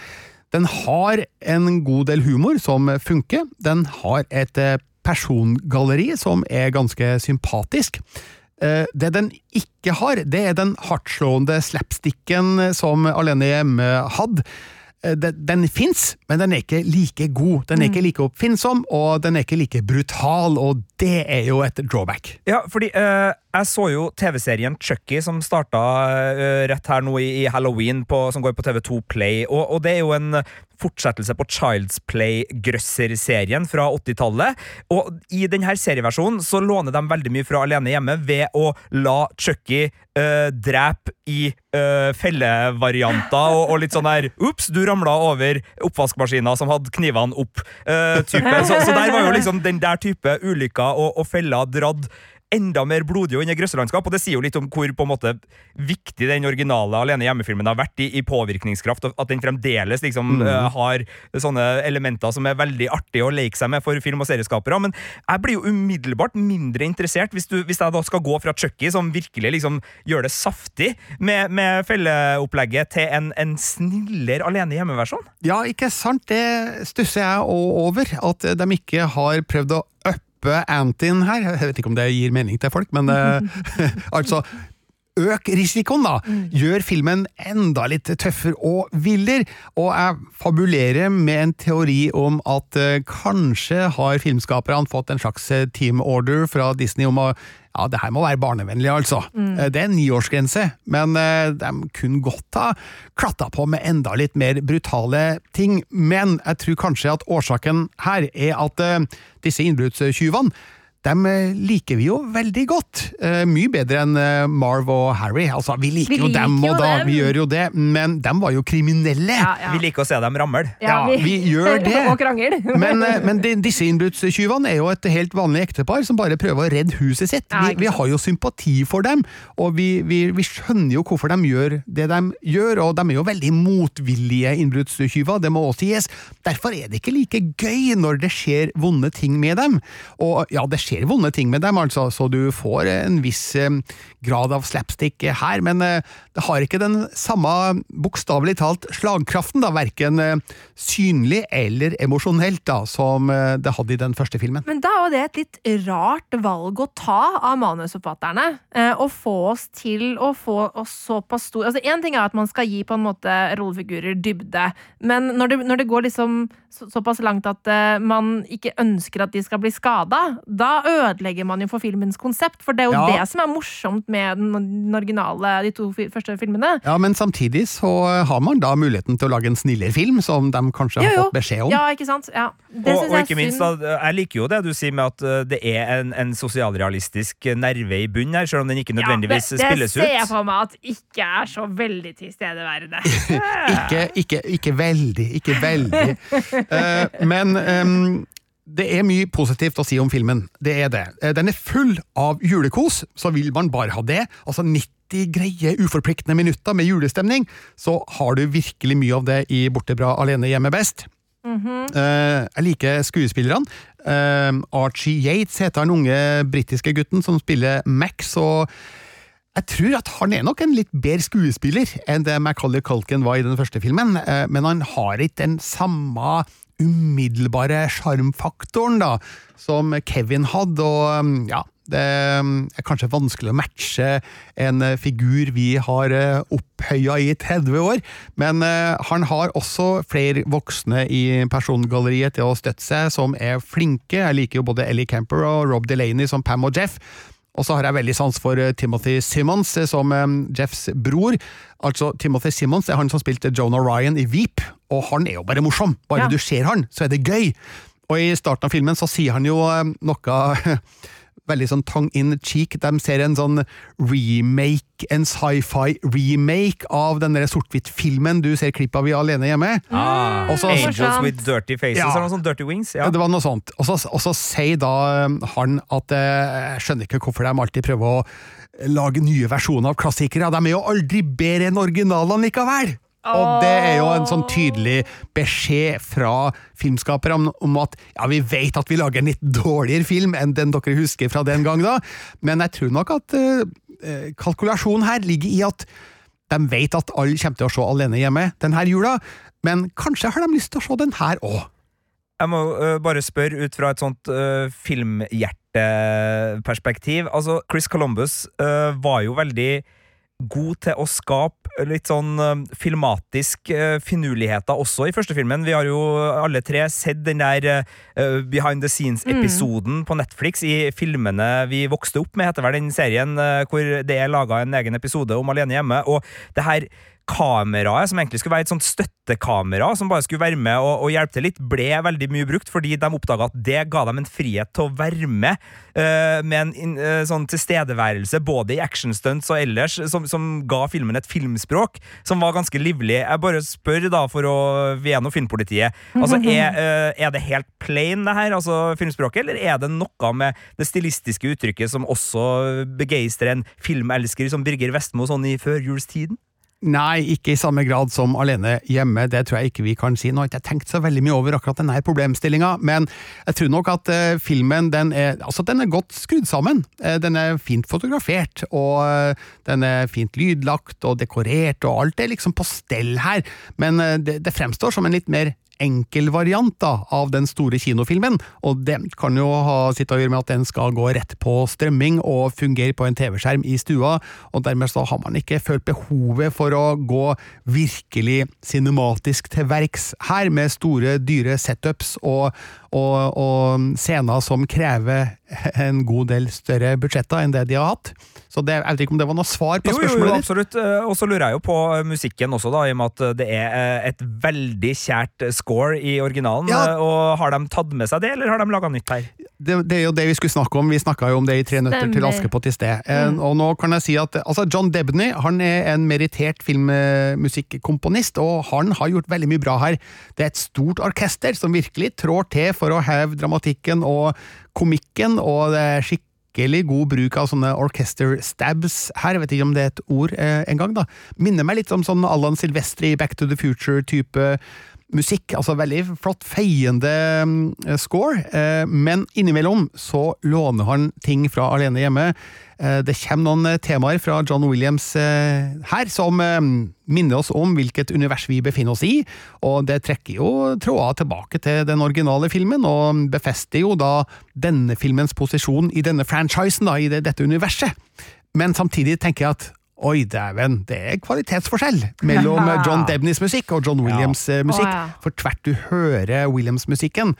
Den har en god del humor som funker. Den har et persongalleri som er ganske sympatisk. Det den ikke har, det er den hardtslående slapsticken som Alene hjemme hadde. Eh, Den, den fins, men den er ikke like god. Den er ikke like oppfinnsom, og den er ikke like brutal, og det er jo et drawback. Ja, fordi eh, jeg så jo TV-serien Chucky, som starta uh, rett her nå i, i Halloween, på, som går på TV2 Play. Og, og det er jo en fortsettelse på Child's Play-grøsser-serien fra 80-tallet. Og i denne serieversjonen så låner de veldig mye fra Alene hjemme ved å la Chucky uh, drepe i uh, fellevarianter og, og litt sånn der Ops, du ramla over oppvaskmaskina som hadde knivene opp. eh, type. Så, så der var jo liksom den der type ulykker og, og feller dratt enda mer blodig og inn i grøsselandskap. og det sier jo litt om hvor på en måte viktig den originale Alene hjemme-filmen har vært i, i påvirkningskraft, og at den fremdeles liksom Mm. uh, har sånne elementer som er veldig artige å leke seg med for film- og serieskapere. Men jeg blir jo umiddelbart mindre interessert hvis, du, hvis jeg da skal gå fra Chucky, som virkelig liksom gjør det saftig med, med felleopplegget, til en, en snillere Alene hjemme-versjon. Ja, ikke sant? Det stusser jeg òg over, at de ikke har prøvd å uppe antien her. Jeg vet ikke om det gir mening til folk, men eh, altså Øk risikoen, da! Gjør filmen enda litt tøffere og villere. Og jeg fabulerer med en teori om at eh, kanskje har filmskaperne fått en slags eh, team order fra Disney om å ja, det her må være barnevennlig, altså. Mm. Det er en niårsgrense, men eh, de kunne godt ha klatta på med enda litt mer brutale ting. Men jeg tror kanskje at årsaken her er at eh, disse innbruddstyvene dem eh, liker vi jo veldig godt. Eh, mye bedre enn eh, Marv og Harry. Altså, vi liker, Vi jo dem, og da, dem. vi gjør jo det, men dem var jo kriminelle. Ja, ja. Vi liker å se dem ramle. Ja, vi gjør det. og krangle. Men, men de, disse innbruddstyvene er jo et helt vanlig ektepar som bare prøver å redde huset sitt. Vi, vi har jo sympati for dem, og vi, vi, vi skjønner jo hvorfor de gjør det de gjør, og de er jo veldig motvillige innbruddstyver, det må også sies. Derfor er det ikke like gøy når det skjer vonde ting med dem. Og ja, det skjer vonde ting med dem, altså, så du får en viss eh, grad av slapstick her, men eh, det har ikke den samme bokstavelig talt slagkraften, da, verken eh, synlig eller emosjonelt, da, som det hadde i den første filmen. Men da er det et litt rart valg å ta av manusforfatterne. Å få oss til å få oss såpass stor Altså Én ting er at man skal gi på en måte rollefigurer dybde, men når det, når det går liksom så, såpass langt at man ikke ønsker at de skal bli skada, da ødelegger man jo for filmens konsept. For det er jo Ja. det som er morsomt med den, originale, de to første filmene. Ja, men samtidig så har man da muligheten til å lage en snillere film, som de kanskje har Jo, jo. fått beskjed om. Ja, ikke sant? Ja. Det og, synes og jeg ikke minst, synd. da, jeg liker jo det du sier med at uh, det er en, en sosialrealistisk nerve i bunnen her, selv om den ikke nødvendigvis ja, det, spilles det ser jeg for meg at ikke er så veldig tilstedeværende. Ikke, ikke, ikke veldig, ikke veldig. uh, men ehm, det er mye positivt å si om filmen. Det er det. Eh, Den er full av julekos, så vil man bare ha det. Altså 90 greie, uforpliktende minutter med julestemning, så har du virkelig mye av det i Borte bra alene hjemme best. Eh, jeg liker skuespillerne. Eh, Archie Yates heter den unge britiske gutten som spiller Max. og jeg tror at han er nok en litt bedre skuespiller enn det Macaulay Culkin var i den første filmen, men han har ikke den samme umiddelbare sjarmfaktoren da, som Kevin hadde, og um, ja, det um, er kanskje vanskelig å matche en figur vi har eh, opphøya i 30 år, men eh, han har også flere voksne i persongalleriet til å støtte seg, som er flinke. Jeg liker jo både Ellie Camper og Rob Delaney som Pam og Jeff. Og så har jeg veldig sans for eh, Timothy Simmons eh, som eh, Jeffs bror. Altså, Timothy Simmons er han som spilte Jonah Ryan i Veep, og han er jo bare morsom. Bare Ja. du ser han, så er det gøy. Og i starten av filmen så sier han jo noe veldig sånn tongue in cheek. De ser en sånn remake, en sci-fi remake av den sort-hvitt-filmen du ser klipp av i Alene hjemme. Ah, Og så- Angels with dirty faces, Ja. eller noe sånt Dirty Wings. Ja. Ja. Det var noe sånt. Og så, sier da um, han at eh, jeg skjønner ikke hvorfor de alltid prøver å lage nye versjoner av klassikere. De er jo aldri bedre enn originalene likevel! Og det er jo en sånn tydelig beskjed fra filmskaperne om, om at ja, vi vet at vi lager en litt dårligere film enn den dere husker fra den gang, da, men jeg tror nok at eh, kalkulasjonen her ligger i at de vet at alle kommer til å se Alene hjemme denne jula, men kanskje har de lyst til å se den her òg. Jeg må uh, bare spørre ut fra et sånt uh, filmhjerteperspektiv. Altså, Chris Columbus uh, var jo veldig god til å skape litt sånn eh, filmatisk eh, finurligheter også i første filmen. Vi har jo alle tre sett den der eh, behind the scenes-episoden på Netflix i filmene vi vokste opp med, heter vel den serien, hvor det er laga en egen episode om Alene hjemme. Og det her kameraet, som egentlig skulle være et sånt støttekamera, som bare skulle være med og, og hjelpe til litt, ble veldig mye brukt, fordi de oppdaga at det ga dem en frihet til å være med uh, med en eh, sånn tilstedeværelse, både i actionstunts og ellers, som, som ga filmen et filmspråk som var ganske livlig. Jeg bare spør, da, for å er Filmpolitiet. Altså, er, uh, er det helt plain, det her, altså filmspråket, eller er det noe med det stilistiske uttrykket som også begeistrer en filmelsker som Birger Vestmo sånn i førjulstiden? Nei, ikke i samme grad som Alene hjemme, det tror jeg ikke vi kan si. Nå har jeg ikke tenkt så veldig mye over akkurat denne problemstillinga, men jeg tror nok at uh, filmen den er, altså, den er godt skrudd sammen. Uh, den er fint fotografert, og uh, den er fint lydlagt og dekorert, og alt er liksom på stell her, men det, det fremstår som en litt mer enkel variant da, av den store kinofilmen, og det kan jo ha sitt å gjøre med at den skal gå rett på strømming og fungere på en TV-skjerm i stua, og dermed så har man ikke følt behovet for å gå virkelig cinematisk til verks her, med store, dyre setups og, og, og scener som krever en god del større budsjetter enn det de har hatt. Så det, jeg vet ikke om det var noe svar på Jo, jo, jo, absolutt. Eh, Og så lurer jeg jo på eh, musikken også, da, i og med at det er eh, et veldig kjært score i originalen. Ja. eh, Og har de tatt med seg det, eller har de laga nytt her? Det, det er jo det vi skulle snakke om. Vi snakka jo om det i Tre nøtter til Stemmer. Askepott i sted. Mm. Og nå kan jeg si at altså John Debney han er en merittert filmmusikkomponist, og han har gjort veldig mye bra her. Det er et stort orkester som virkelig trår til for å heve dramatikken og komikken, og det er skikkelig god bruk av sånne orchester stabs her, jeg vet ikke om det er et ord eh, engang, da. Minner meg litt om sånn Allan Silvestri, Back to the Future-type musikk, altså veldig flott feiende mm, score, eh, men innimellom så låner han ting fra Alene hjemme. Eh, det kommer noen eh, temaer fra John Williams her som minner oss om hvilket univers vi befinner oss i, og det trekker jo tråder tilbake til den originale filmen, og befester jo da denne filmens posisjon i denne franchisen, da, i dette universet. Men samtidig tenker jeg at Oi, dæven, det er kvalitetsforskjell mellom eh, John Debneys musikk og John Williams' ja. musikk. Å, ja. For tvert du hører Williams-musikken,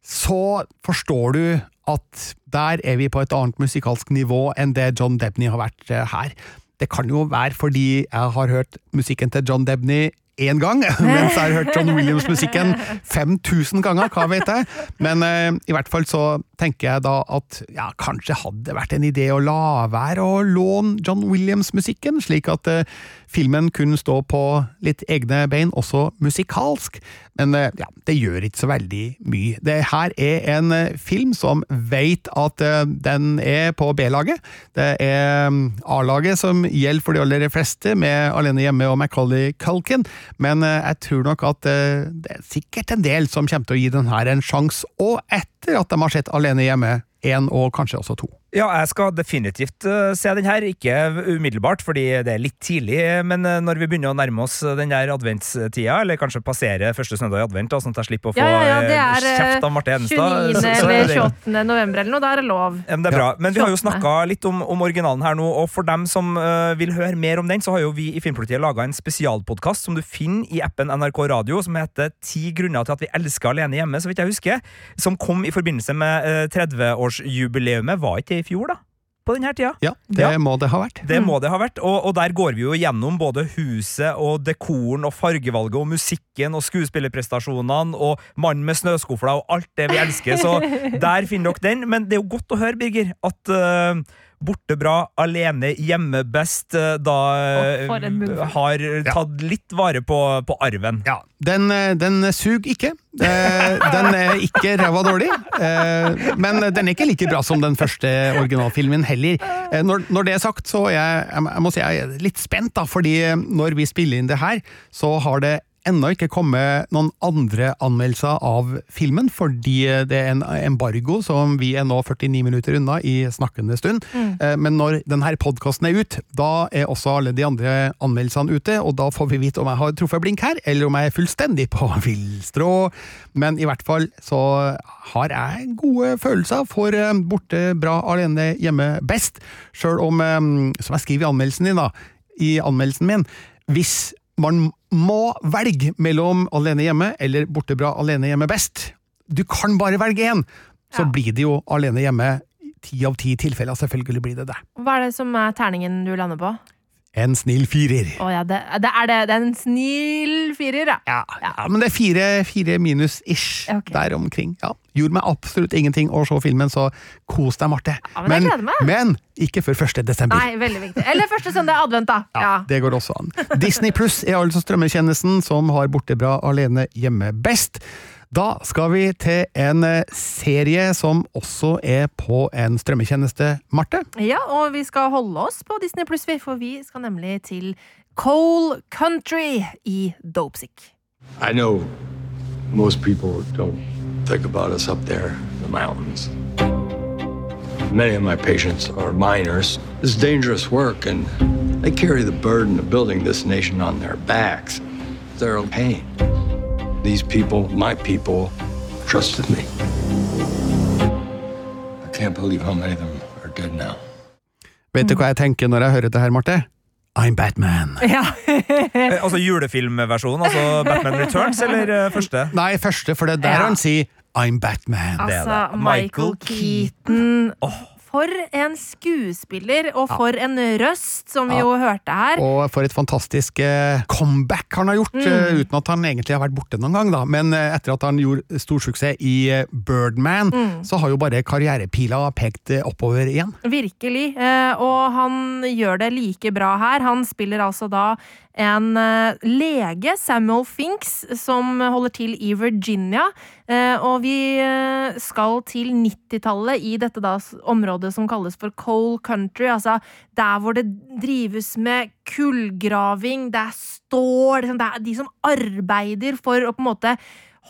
så forstår du at der er vi på et annet musikalsk nivå enn det John Debney har vært eh, her. Det kan jo være fordi jeg har hørt musikken til John Debney én gang, mens jeg har hørt John Williams-musikken 5000 ganger, hva vet jeg. Men eh, i hvert fall så tenker jeg da at ja, kanskje hadde det vært en idé å la være å låne John Williams-musikken, slik at eh, filmen kunne stå på litt egne bein, også musikalsk. Men eh, ja, det gjør ikke så veldig mye. Det her er en eh, film som vet at eh, den er på B-laget. Det er mm, A-laget som gjelder for de aller fleste, med Alene hjemme og Macaulay Culkin, men jeg tror nok at det er sikkert en del som kommer til å gi den her en sjanse, og etter at de har sett Alene hjemme én og kanskje også to. Ja, jeg skal definitivt eh, se den her. Ikke umiddelbart, fordi det er litt tidlig. Men eh, når vi begynner å nærme oss den der adventstida, eller kanskje passere første søndag i advent, da, sånn at jeg slipper å få Ja, ja, eh, kjeft av Marte 29. Så er eller 28. november eller noe. Da er det lov. Ja, men det er bra. Men vi har jo 28.. snakka litt om, om originalen her nå, og for dem som uh, vil høre mer om den, så har jo vi i Filmpolitiet laga en spesialpodkast som du finner i appen NRK Radio, som heter Ti grunner til at vi elsker alene hjemme, så vidt jeg husker. Som kom i forbindelse med uh, 30-årsjubileumet. Var ikke det i fjor, da? På denne tida? Ja, det Ja. må det ha vært. Det må det ha vært, og, og der går vi jo gjennom både huset og dekoren og fargevalget og musikken og skuespillerprestasjonene og mannen med snøskufla og alt det vi elsker, så der finner dere den. Men det er jo godt å høre, Birger, at eh, Borte bra, alene hjemme best, eh, da eh, har tatt litt vare på, på arven. Ja, den, eh, den suger ikke. Den er ikke ræva dårlig, men den er ikke like bra som den første originalfilmen heller. Når, når det er sagt, så er jeg, jeg jeg må si jeg er litt spent, da, fordi når vi spiller inn det her, så har det ennå ikke kommet noen andre anmeldelser av filmen, fordi det er en embargo som vi er nå 49 minutter unna i snakkende stund. Mm. Men når denne podkasten er ut, da er også alle de andre anmeldelsene ute, og da får vi vite om jeg har truffet blink her, eller om jeg er fullstendig på villstrå. Men i hvert fall så har jeg gode følelser for eh, Borte bra alene hjemme best, sjøl om, eh, som jeg skriver i anmeldelsen din, da, i anmeldelsen min. Hvis man må velge mellom Alene hjemme eller Borte bra alene hjemme best, du kan bare velge én, så blir det jo Alene hjemme. Ti av ti tilfeller, selvfølgelig blir det det. Hva er det som er terningen du lander på? En snill firer. Å ja, det, det, er det, det er en snill firer, ja. Ja, ja, men det er fire, fire minus-ish Okay. der omkring. Ja. Gjorde meg absolutt ingenting å se filmen, så kos deg, Marte. Ja, men jeg men ikke før 1. desember. Nei, veldig viktig. Eller første søndag i advent, da. Ja. Det går også an. Disney Pluss er altså strømmetjenesten som har Bortebra alene hjemme best. Da skal vi til en eh, serie som også er på en strømmetjeneste, Marte. Ja, og vi skal holde oss på Disney Pluss, for vi skal nemlig til Coal Country i Dopesick. I know most people don't think about us up there in the mountains. Many of my patients are miners. It's dangerous work, and they carry the burden of building this nation on their backs. They're a pain. These people, my people, trusted me. I can't believe how many of them are dead now. Vet du hva jeg tenker når jeg hører det her, Marte? I'm Batman. Ja. Eh, altså julefilmversjonen, altså Batman Returns, eller eh, første? Nei, første, for det er der Ja. han sier I'm Batman. Det er Altså, det. Michael Michael Keaton. For en skuespiller, og for en røst, som vi jo hørte her. Og for et fantastisk eh, comeback han har gjort, eh, uten at han egentlig har vært borte noen gang. da. Men uh, etter at han gjorde stor suksess i uh, Birdman, så har jo bare karrierepila pekt oppover igjen. Virkelig. Og han gjør det like bra her. Han spiller altså da en eh, lege, Samuel Finks, som holder til i Virginia. Eh, og vi eh, skal til 90-tallet i dette da området som kalles for coal country. Altså der hvor det drives med kullgraving, det er stål liksom, Det er de som arbeider for å på en måte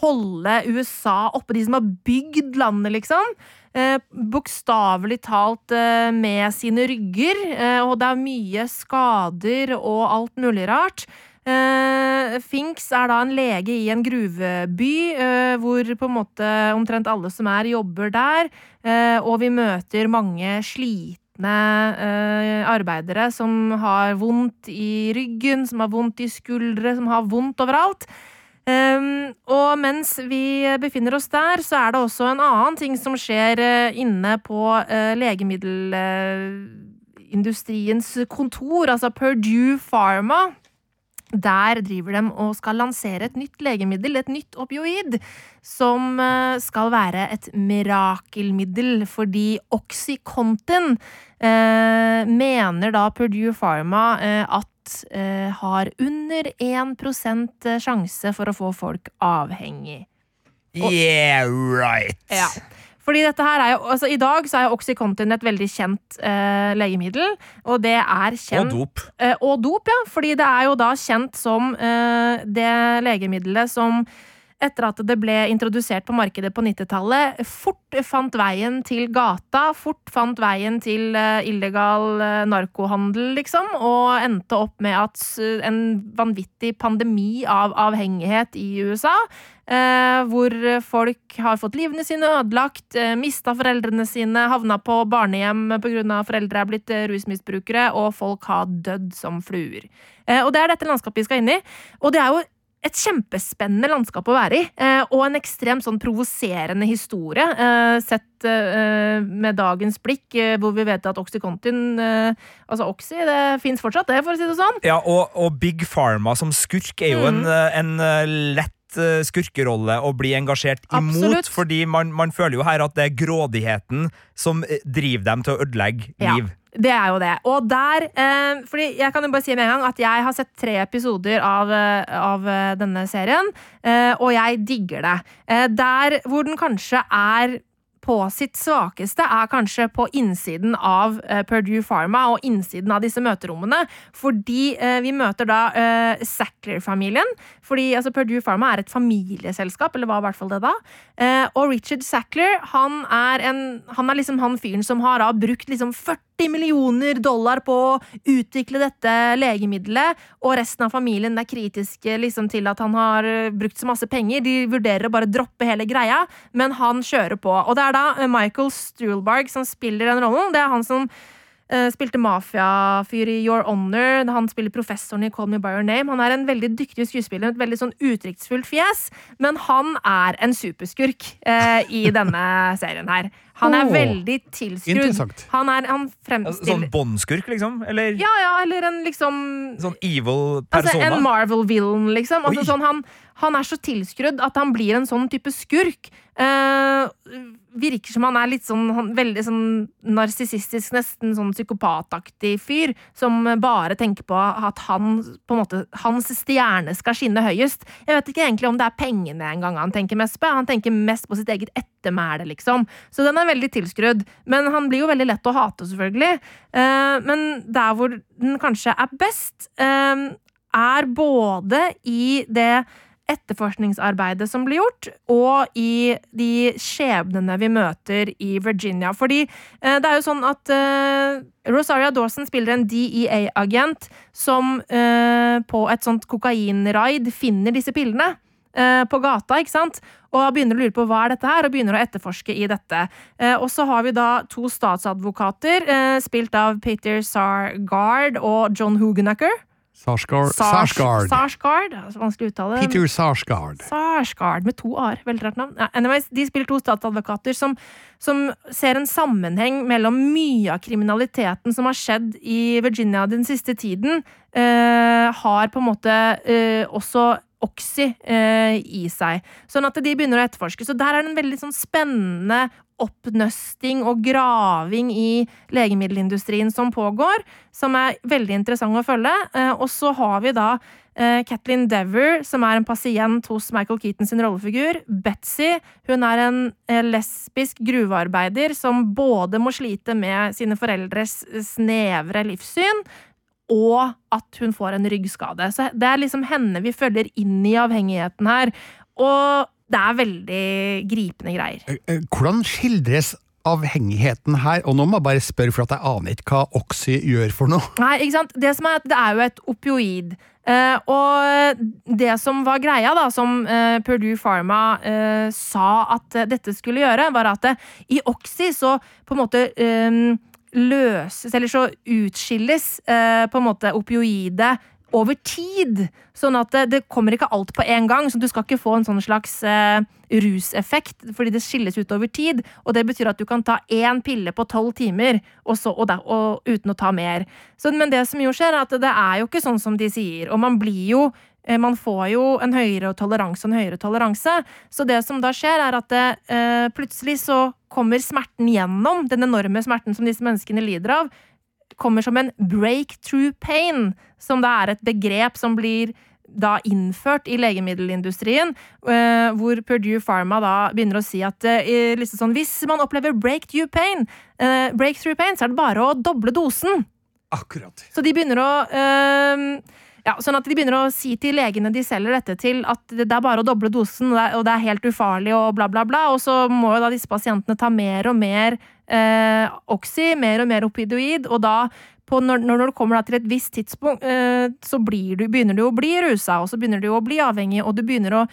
holde USA oppe, de som har bygd landet, liksom. Eh, Bokstavelig talt eh, med sine rygger, eh, og det er mye skader og alt mulig rart. Eh, Finks er da en lege i en gruveby, eh, hvor på en måte omtrent alle som er, jobber der. Eh, og vi møter mange slitne eh, arbeidere som har vondt i ryggen, som har vondt i skuldre, som har vondt overalt. Um, og mens vi befinner oss der, så er det også en annen ting som skjer eh, inne på uh, legemiddelindustriens kontor, altså Purdue Pharma. Der driver de og skal lansere et nytt legemiddel, et nytt opioid, som eh, skal være et mirakelmiddel, fordi Oxycontin eh, mener da Purdue Pharma eh, at eh, har under 1% sjanse for å få folk avhengig. Yeah, right! Ja. Fordi dette her er jo, altså I dag så er jo Oxycontin et veldig kjent eh, legemiddel, og det er kjent Og dop. Eh, og dop, ja. Fordi det er jo da kjent som eh, det legemiddelet som etter at det ble introdusert på markedet på 90-tallet, fort fant veien til gata, fort fant veien til eh, illegal eh, narkohandel, liksom, og endte opp med at en vanvittig pandemi av avhengighet i USA, eh, hvor folk har fått livene sine ødelagt, eh, mista foreldrene sine, havna på barnehjem pga. foreldre er blitt eh, rusmisbrukere, og folk har dødd som fluer. Eh, og det er dette landskapet vi skal inn i. Og det er jo et kjempespennende landskap å være i, eh, og en ekstremt sånn provoserende historie, eh, sett eh, med dagens blikk, hvor vi vet at Oxycontin, altså Oxy, det fins fortsatt, det, for å si det sånn. Ja, og, og Big Pharma som skurk er jo en, Mm. en, en lett skurkerolle å bli engasjert imot, Absolutt. fordi man, man føler jo her at det er grådigheten som driver dem til å ødelegge Ja. Det er jo det. Og der eh, Fordi jeg kan jo bare si med en gang at jeg har sett tre episoder av, eh, av eh, denne serien, eh, og jeg digger det. Eh, der hvor den kanskje er på sitt svakeste, er kanskje på innsiden av eh, Purdue Pharma og innsiden av disse møterommene. Fordi eh, vi møter da eh, Sackler-familien. Fordi altså, Purdue Pharma er et familieselskap, eller var i hvert fall det da. Og Richard Sackler, han er, en, han er liksom han fyren som har da brukt liksom 40 millioner dollar på å utvikle dette legemiddelet, og resten av familien er kritiske liksom, til at han har brukt så masse penger. De vurderer å bare droppe hele greia, men han kjører på. Og det er da eh, Michael Stuhlbarg som spiller den rollen. Det er han som Eh, spilte mafiafyr i Your Honor. Han spiller professoren i Call Me By Your Name. Han er en veldig dyktig skuespiller med et veldig sånn uttrykksfullt fjes, men han er en superskurk eh, i denne serien her. Han er veldig tilskrudd. Han, er, han fremstiller Sånn båndskurk, liksom? Eller Ja, ja, eller en liksom sånn evil Altså persona? En Marvel-villain, liksom. Altså, sånn, han, han er så tilskrudd at han blir en sånn type skurk. Eh, virker som han er litt sånn han, veldig sånn narsissistisk, nesten sånn psykopataktig fyr, som bare tenker på at han, på en måte, hans stjerne skal skinne høyest. Jeg vet ikke egentlig om det er pengene engang han tenker mest på. Han tenker mest på sitt eget ettermæle, liksom. Så den er veldig tilskrudd. Men han blir jo veldig lett å hate, selvfølgelig. Eh, men der hvor den kanskje er best, eh, er både i det etterforskningsarbeidet som blir gjort, og i de skjebnene vi møter i Virginia. Fordi eh, det er jo sånn at eh, Rosaria Dawson spiller en DEA-agent som eh, på et sånt kokainraid finner disse pillene. Eh, På gata, ikke sant? Og begynner å lure på hva er dette her, og begynner å etterforske i dette. Eh, Og så har vi da to statsadvokater, eh, spilt av Peter Sargard og John Hugenacker. Sarsgaard. Sars- Sarsgaard. Sarsgaard, er vanskelig å uttale. Peter Sarsgaard. Sarsgaard med to a-er. Veldig rart navn. Ja, anyways, de spiller to statsadvokater som, som ser en sammenheng mellom mye av kriminaliteten som har skjedd i Virginia den siste tiden, eh, har på en måte eh, også Oxy eh, i seg. Sånn at de begynner å etterforske. Så der er det en veldig sånn spennende oppnøsting og graving i legemiddelindustrien som pågår, som er veldig interessant å følge. Eh, og så har vi da eh, Kathleen Dever, som er en pasient hos Michael Keaton sin rollefigur. Betsy, hun er en eh, lesbisk gruvearbeider som både må slite med sine foreldres snevre livssyn, og at hun får en ryggskade. Så det er liksom henne vi følger inn i avhengigheten her. Og det er veldig gripende greier. Eh, eh, Hvordan skildres avhengigheten her? Og nå må jeg bare spørre, for at jeg aner ikke hva Oxy gjør for noe. Nei, ikke sant? Det, som er, det er jo et opioid. Eh, og det som var greia, da, som eh, Purdue Pharma eh, sa at dette skulle gjøre, var at i Oxy så på en måte eh, løses, eller så utskilles eh, på en måte opioidet over tid. Sånn at det, det kommer ikke alt på en gang. Så du skal ikke få en sånn slags eh, ruseffekt, fordi det skilles ut over tid. Og det betyr at du kan ta én pille på tolv timer, og, så, og, der, og uten å ta mer. Så, men det som jo skjer, er at det er jo ikke sånn som de sier. Og man blir jo eh, man får jo en høyere toleranse og en høyere toleranse. Så det som da skjer, er at det, eh, plutselig så kommer smerten gjennom, den enorme smerten som disse menneskene lider av, kommer som en breakthrough pain, som da er et begrep som blir da innført i legemiddelindustrien, eh, hvor Purdue Pharma da begynner å si at eh, liksom sånn, hvis man opplever breakthrough pain, eh, breakthrough pain, så er det bare å doble dosen. Akkurat. Så de begynner å eh, ja, sånn at de begynner å si til legene de selger dette til, at det er bare å doble dosen, og det er, helt ufarlig, og bla, bla, bla. Og så må jo da disse pasientene ta mer og mer eh, Oxy, mer og mer opioid, og da når, når du kommer til et visst tidspunkt, eh, så du, begynner du å bli rusa, og så begynner du å bli avhengig, og du begynner å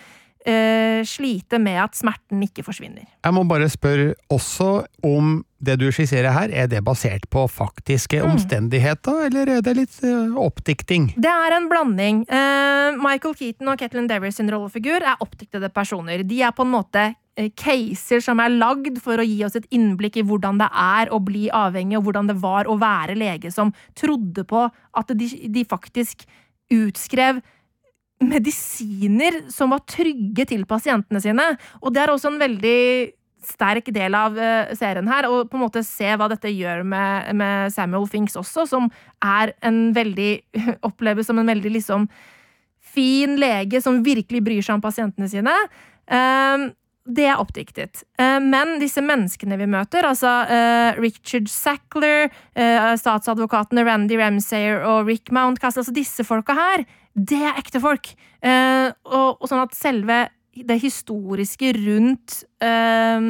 eh, slite med at smerten ikke forsvinner. Jeg må bare spørre også om det du skisserer her, er det basert på faktiske Mm. omstendigheter, eller er det litt uh, oppdikting? Det er en blanding. Uh, Michael Keaton og Ketlin Devers sin rollefigur er oppdiktede personer. De er på en måte eh, caser som er lagd for å gi oss et innblikk i hvordan det er å bli avhengig, og hvordan det var å være lege som trodde på at de, de faktisk utskrev medisiner som var trygge til pasientene sine. Og det er også en veldig sterk del av eh, serien her, og på en måte se hva dette gjør med, med Samuel Finks også, som er en veldig Oppleves som en veldig liksom fin lege som virkelig bryr seg om pasientene sine. Eh, det er oppdiktet. Eh, Men disse menneskene vi møter, altså eh, Richard Sackler, eh, statsadvokatene Randy Ramsayer og Rick Mountcastle, altså disse folka her, det er ekte folk. Eh, Og, og sånn at selve det historiske rundt eh,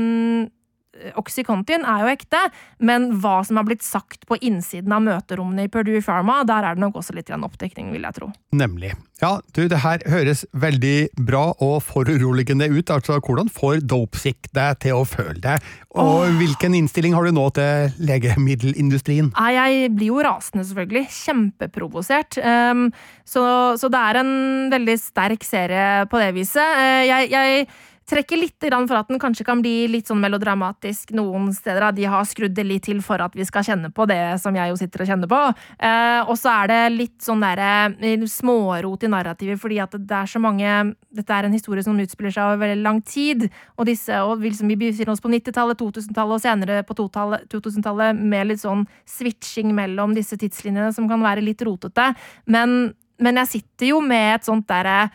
Oxycontin er jo ekte, men hva som har blitt sagt på innsiden av møterommene i Purdue Pharma, der er det nok også litt oppdekning, vil jeg tro. Nemlig. Ja, du, det her høres veldig bra og foruroligende ut. Altså, hvordan får Dopesick deg til å føle deg? Og hvilken innstilling har du nå til legemiddelindustrien? Nei, jeg blir jo rasende, selvfølgelig. Kjempeprovosert. Um, så, så det er en veldig sterk serie på det viset. Uh, jeg, jeg trekker litt for at den kanskje kan bli litt sånn melodramatisk noen steder. De har skrudd det litt til for at vi skal kjenne på det som jeg jo sitter og kjenner på. Eh, og så er det litt sånn derre eh, smårot i narrativet, fordi at det er så mange Dette er en historie som utspiller seg over veldig lang tid, og disse, og vi liksom, vi befinner oss på 90-tallet, 2000-tallet og senere på 2000-tallet med litt sånn switching mellom disse tidslinjene som kan være litt rotete. Men, men jeg sitter jo med et sånt derre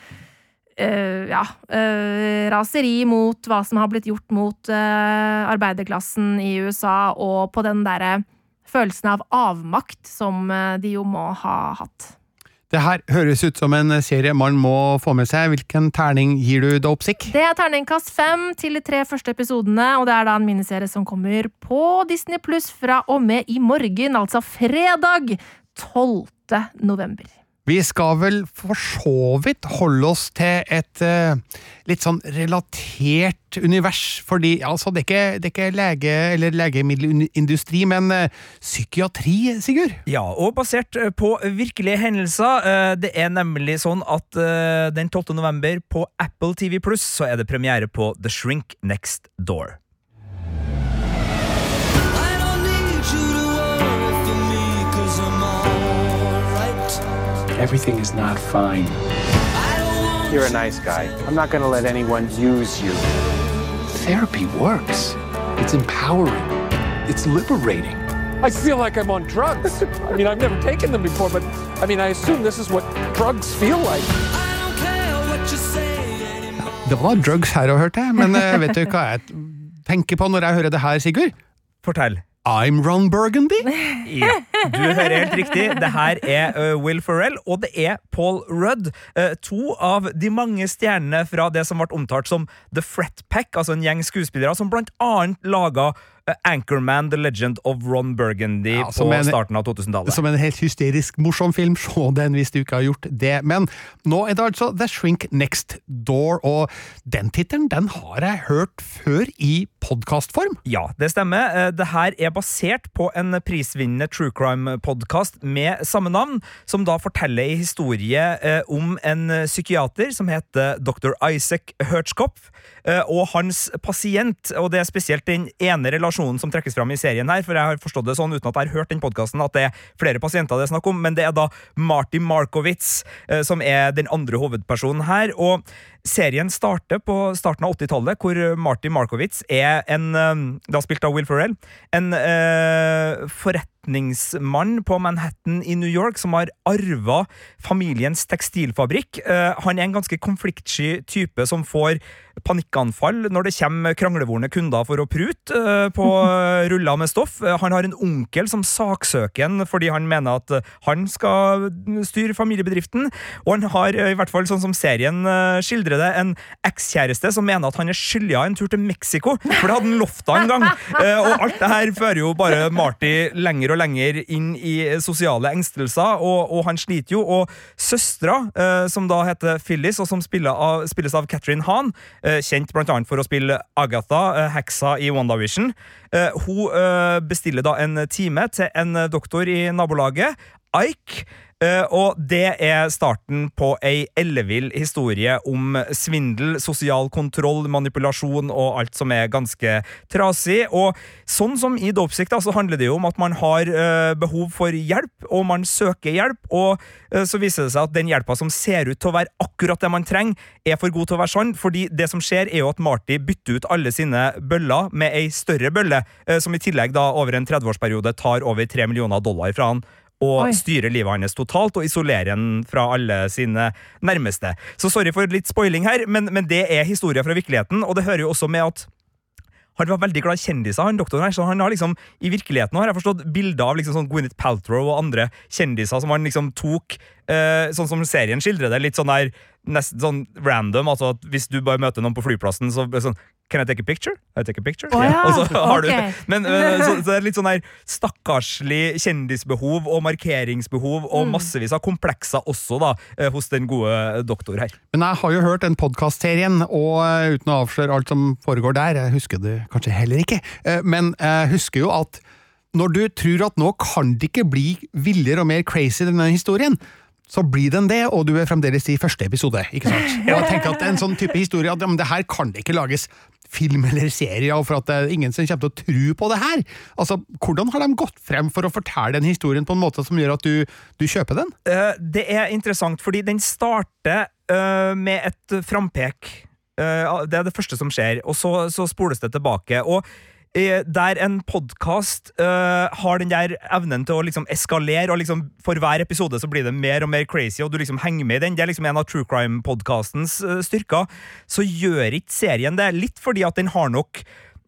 Uh, ja, uh, raseri mot hva som har blitt gjort mot uh, arbeiderklassen i USA, og på den derre følelsen av avmakt som de jo må ha hatt. Det her høres ut som en serie man må få med seg. Hvilken terning gir du Dopesick? Det er terningkast fem til de tre første episodene, og det er da en miniserie som kommer på Disney pluss fra og med i morgen, altså fredag 12. november. Vi skal vel for så vidt holde oss til et uh, litt sånn relatert univers, fordi altså, det, er ikke, det er ikke lege- eller legemiddelindustri, men uh, psykiatri, Sigurd? Ja, og basert på virkelige hendelser. Uh, det er nemlig sånn at den 12. november på Apple TV Pluss så er det premiere på The Shrink Next Door. Everything is not fine. You're a nice guy. I'm not going to let anyone use you. Therapy works. It's empowering. It's liberating. I feel like I'm on drugs. I mean, I've never taken them before, but I mean, I assume this is what drugs feel like. Det var drugs her, og hørte jeg, men uh, vet du hva jeg tenker på når jeg hører det her, Sigurd? Fortell. I'm Ron Burgundy. Ja, du hører helt riktig. Det her er Will Ferrell, og det er Paul Rudd. To av de mange stjernene fra det som ble omtalt som The Fret Pack, altså en gjeng skuespillere som blant annet laga Anchorman The Legend of Ron Burgundy Ja, på en- starten av 2000-tallet. Som en helt hysterisk morsom film. Se den hvis du ikke har gjort det. Men nå er det altså The Shrink Next Door, og den tittelen den har jeg hørt før i podkastform. Ja, det stemmer. Eh, Det her er basert på en prisvinnende true crime-podkast med samme navn, som da forteller en historie eh, om en psykiater som heter dr. Isaac Hertzkopf, eh, og hans pasient. Og det er spesielt den ene relasjonen som trekkes fram i serien her, for jeg har forstått det sånn uten at jeg har hørt den podkasten, at det er flere pasienter det er snakk om, men det er da Marty Markowitz som er den andre hovedpersonen her. og Serien starter på starten av 80-tallet, hvor Marty Markowitz er en eh, Da spilt av Will Ferrell. En eh, forretningsmann på Manhattan i New York som har arva familiens tekstilfabrikk. Eh, han er en ganske konfliktsky type som får panikkanfall når det kommer kranglevorne kunder for å prute eh, på ruller med stoff. Eh, Han har en onkel som saksøker ham fordi han mener at han skal styre familiebedriften. Og han har, i hvert fall sånn som serien skildrer det, en ekskjæreste som mener at han er skyldig av en tur til Mexico, for det hadde han lovt en gang. Og alt det her fører jo bare Marty lenger og lenger inn i sosiale engstelser, og, og han sliter jo. Og søstera, eh, som da heter Phyllis, og som av, spilles av Catherine Hahn, eh, kjent annet for å spille Agatha, eh, heksa i WandaVision, eh, hun eh, bestiller da en time til en doktor i nabolaget, Ike. Eh, og det er starten på ei ellevill historie om svindel, sosial kontroll, manipulasjon og alt som er ganske trasig. Og sånn som i dopsikt så handler det jo om at man har eh, behov for hjelp, og man søker hjelp, og eh, så viser det seg at den hjelpa som ser ut til å være akkurat det man trenger, er for god til å være sann, fordi det som skjer, er jo at Marty bytter ut alle sine bøller med ei større bølle, som i tillegg da over en 30-årsperiode tar over 3 millioner dollar fra han og Oi. styrer livet hans totalt og isolerer han fra alle sine nærmeste. Så sorry for litt spoiling her, men, men det er historier fra virkeligheten, og det hører jo også med at han var veldig glad i kjendiser, han doktoren her, så han har liksom, i virkeligheten har jeg forstått bilder av liksom sånn Gwyneth Paltrow og andre kjendiser som han liksom tok, eh, sånn som serien skildrer det, litt sånn der, nesten sånn random, altså at hvis du bare møter noen på flyplassen, så sånn, Can I take a picture? I take a picture? Oh, ja, Og så har okay. du, men så, så det er litt sånn her stakkarslig kjendisbehov og markeringsbehov og Mm. massevis av komplekser også da, eh, hos den gode doktor her. Men jeg har jo hørt den podkastserien, og eh, uten å avsløre alt som foregår der, jeg husker det kanskje heller ikke, eh, men jeg husker jo at når du tror at nå kan det ikke bli villere og mer crazy denne historien, så blir den det, og du er fremdeles i første episode, ikke sant? Og jeg tenker at en sånn type historie, at ja, men det her kan det ikke lages film eller serie og for at det er ingen som kommer til å tro på det her. Altså, hvordan har de gått frem for å fortelle den historien på en måte som gjør at du, du kjøper den? Uh, det er interessant, fordi den starter uh, med et frampek. Uh, det er det første som skjer, og så, så spoles det tilbake. Og der en podkast har den der evnen til å liksom eskalere, og liksom for hver episode så blir det mer og mer crazy, og du liksom henger med i den, det er liksom en av true crime-podkastens styrker, så gjør ikke serien det. Litt fordi at den har nok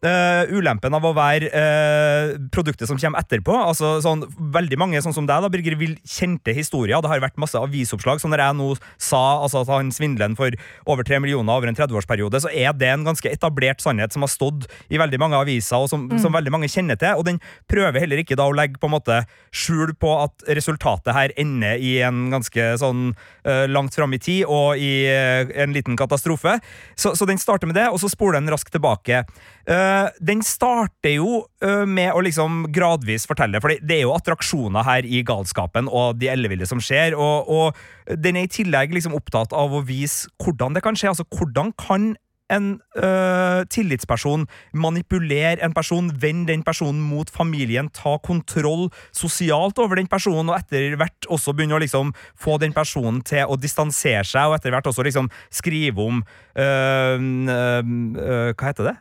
eh, ulempen av å være uh, produktet som kommer etterpå. Altså, sånn, veldig mange, sånn som deg, da, Birger, vil kjente historier. Det har vært masse avisoppslag. Så når jeg nå sa altså, at han svindler for over 3 millioner over en 30-årsperiode, så er det en ganske etablert sannhet som har stått i veldig mange aviser, og som, Mm. som veldig mange kjenner til. Og den prøver heller ikke da å legge på en måte skjul på at resultatet her ender i en ganske sånn uh, langt fram i tid og i en liten katastrofe. Så, så den starter med det, og så spoler den raskt tilbake. Eh, den starter jo uh, med å liksom gradvis fortelle, for det er jo attraksjoner her i galskapen og de elleville som skjer, og, og den er i tillegg liksom opptatt av å vise hvordan det kan skje. Altså, hvordan kan en øh, tillitsperson manipulere en person, vende den personen mot familien, ta kontroll sosialt over den personen, og etter hvert også begynne å liksom få den personen til å distansere seg, og etter hvert også liksom skrive om øh, øh, øh, Hva heter det?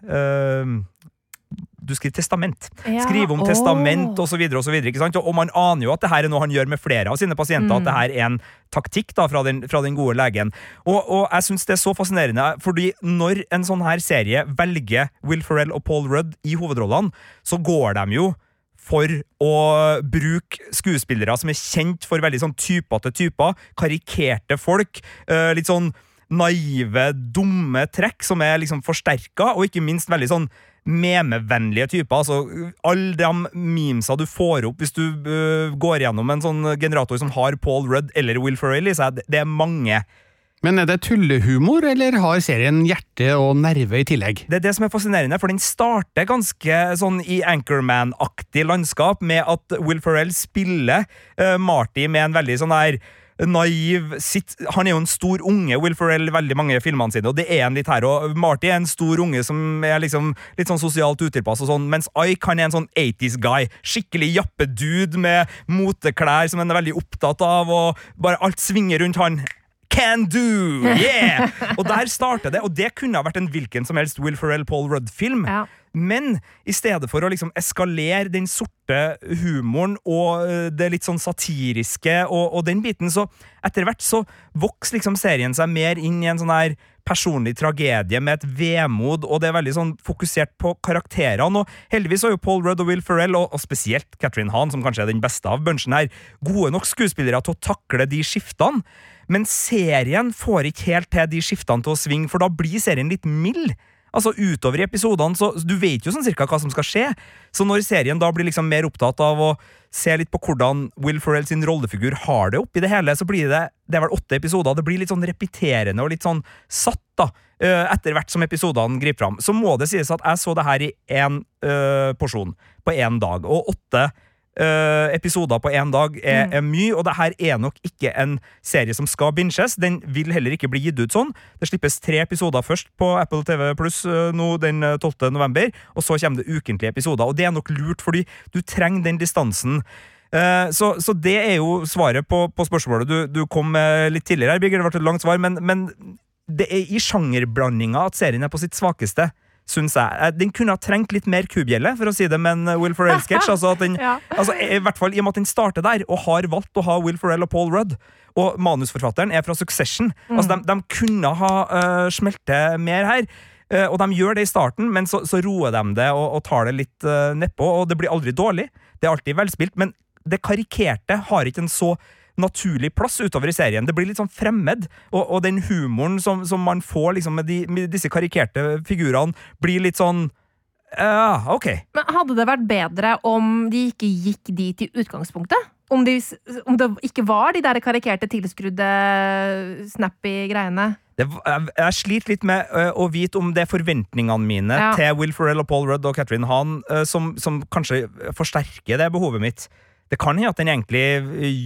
Du skriver testament. Ja, Skrive om åh. testament osv. Og, så videre, sant? og, og man aner jo at det her er noe han gjør med flere av sine pasienter. Mm. At det her er en taktikk da, fra, den, fra den gode legen. Og, og jeg syns det er så fascinerende, fordi når en sånn her serie velger Will Ferrell og Paul Rudd i hovedrollene, så går de jo for å bruke skuespillere som er kjent for veldig sånn typete typer, karikerte folk, eh, litt sånn naive, dumme trekk som er liksom forsterka, og ikke minst veldig sånn memevennlige typer. Altså, alle de memesa du får opp hvis du uh, går gjennom en sånn generator som har Paul Rudd eller Will Ferrell i seg, det- er mange. Men er det tullehumor, eller har serien hjerte og nerve i tillegg? Det er det som er fascinerende, for den starter ganske sånn i Anchorman-aktig landskap, med at Will Ferrell spiller uh, Marty med en veldig sånn der naiv sitt, Han er jo en stor unge, Will Ferrell, veldig mange filmene sine, og det er han litt her. Og Marty er en stor unge som er liksom litt sånn sosialt utilpass, og sånn, mens Ike han er en sånn 80s guy. Skikkelig jappedude med moteklær som han er veldig opptatt av, og bare alt svinger rundt han. Can do! Yeah! Og der starter det, og det kunne ha vært en hvilken som helst Will Ferrell, Paul Rudd-film. Men i stedet for å liksom eskalere den sorte humoren og øh, det litt sånn satiriske og, og den biten, så etter hvert så vokser liksom serien seg mer inn i en sånn her personlig tragedie med et vemod, og det er veldig sånn fokusert på karakterene. Og heldigvis har jo Paul Rudd og Will Ferrell, og, og spesielt Catherine Hahn, som kanskje er den beste av bunchen her, gode nok skuespillere til å takle de skiftene. Men serien får ikke helt til de skiftene til å svinge, for da blir serien litt mild. Altså Utover i episodene, så Du vet jo sånn cirka hva som skal skje. Så når serien da blir liksom mer opptatt av å se litt på hvordan Will Ferrell sin rollefigur har det oppi det hele, så blir det Det er vel åtte episoder. Det blir litt sånn repeterende og litt sånn satt, da. Etter hvert som episodene griper fram. Så må det sies at jeg så det her i én porsjon. På én dag. Og åtte eh, episoder på én dag er, er mye, og det her er nok ikke en serie som skal binges. Den vil heller ikke bli gitt ut sånn. Det slippes tre episoder først på Apple TV Pluss nå den eh, 12. november, og så kommer det ukentlige episoder. Og det er nok lurt, fordi du trenger den distansen. Eh, Så, så det er jo svaret på, på spørsmålet du, du kom litt tidligere. her, Birger. Det ble et langt svar, men, men det er i sjangerblandinga at serien er på sitt svakeste. Synes jeg. Eh, Den kunne ha trengt litt mer kubjelle, for å si det med en Will Ferrell-sketsj. Altså at den- Ja. altså, I hvert fall i og med at den starter der, og har valgt å ha Will Ferrell og Paul Rudd. Og manusforfatteren er fra Succession. Mm. Altså, de, de kunne ha uh, smeltet mer her. Uh, og de gjør det i starten, men så, så roer de det og, og tar det litt uh, nedpå. Og det blir aldri dårlig. Det er alltid velspilt, men det karikerte har ikke en så naturlig plass utover i serien. Det blir litt sånn fremmed, og, og den humoren som, som man får liksom med, de, med disse karikerte figurene, blir litt sånn uh, ok. Men hadde det vært bedre om de ikke gikk dit i utgangspunktet? Om, de, om det ikke var de der karikerte, tilskrudde, snappy greiene? Det, jeg, jeg sliter litt med ø, å vite om det er forventningene mine Ja. til Will Ferrell og Paul Rudd og Catherine Hahn ø, som, som kanskje forsterker det behovet mitt. Det kan hende at den egentlig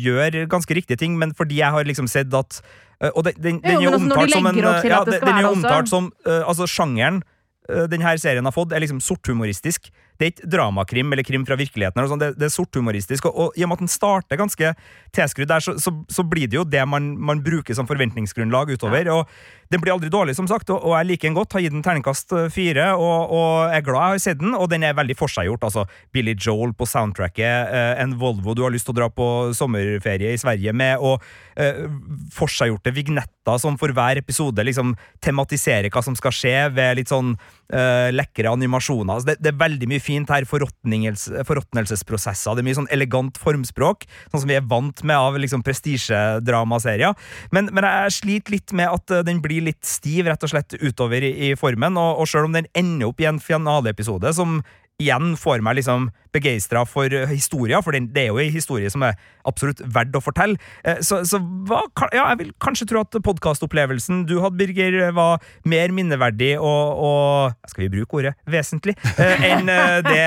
gjør ganske riktige ting, men fordi jeg har liksom sett at Og den, den, den Jo, er altså, de omtalt som en ja, den- den er jo omtalt som Altså, sjangeren ø, denne serien har fått, er liksom sorthumoristisk. Det er ikke dramakrim eller krim fra virkeligheten. Eller det, det er sorthumoristisk. Og, og i og med at den starter ganske tilskrudd der, så, så, så blir det jo det man, man bruker som forventningsgrunnlag utover. Og den blir aldri dårlig, som sagt, og, og jeg liker den godt. Har gitt den terningkast øh, fire, og, og er glad jeg har sett den. Og den er veldig forseggjort. Altså, Billy Joel på soundtracket, øh, en Volvo du har lyst til å dra på sommerferie i Sverige med, og eh, forseggjorte vignetter som for hver episode liksom tematiserer hva som skal skje, ved litt sånn eh, lekre animasjoner. Altså, det, det er veldig mye fint her. Forråtnelsesprosesser. Det er mye sånn elegant formspråk, sånn som vi er vant med av liksom prestisjedramaserier. Men, men jeg sliter litt med at øh, den blir litt stiv rett og slett utover i, i formen, og, og selv om den ender opp i en finaleepisode som igjen får meg liksom begeistra for øh, historia, for det er jo en historie som er absolutt verdt å fortelle. Eh, Så, så hva, ja, jeg vil kanskje tro at podkastopplevelsen du hadde, Birger, var mer minneverdig og, og Skal vi bruke ordet vesentlig? eh, enn eh, det,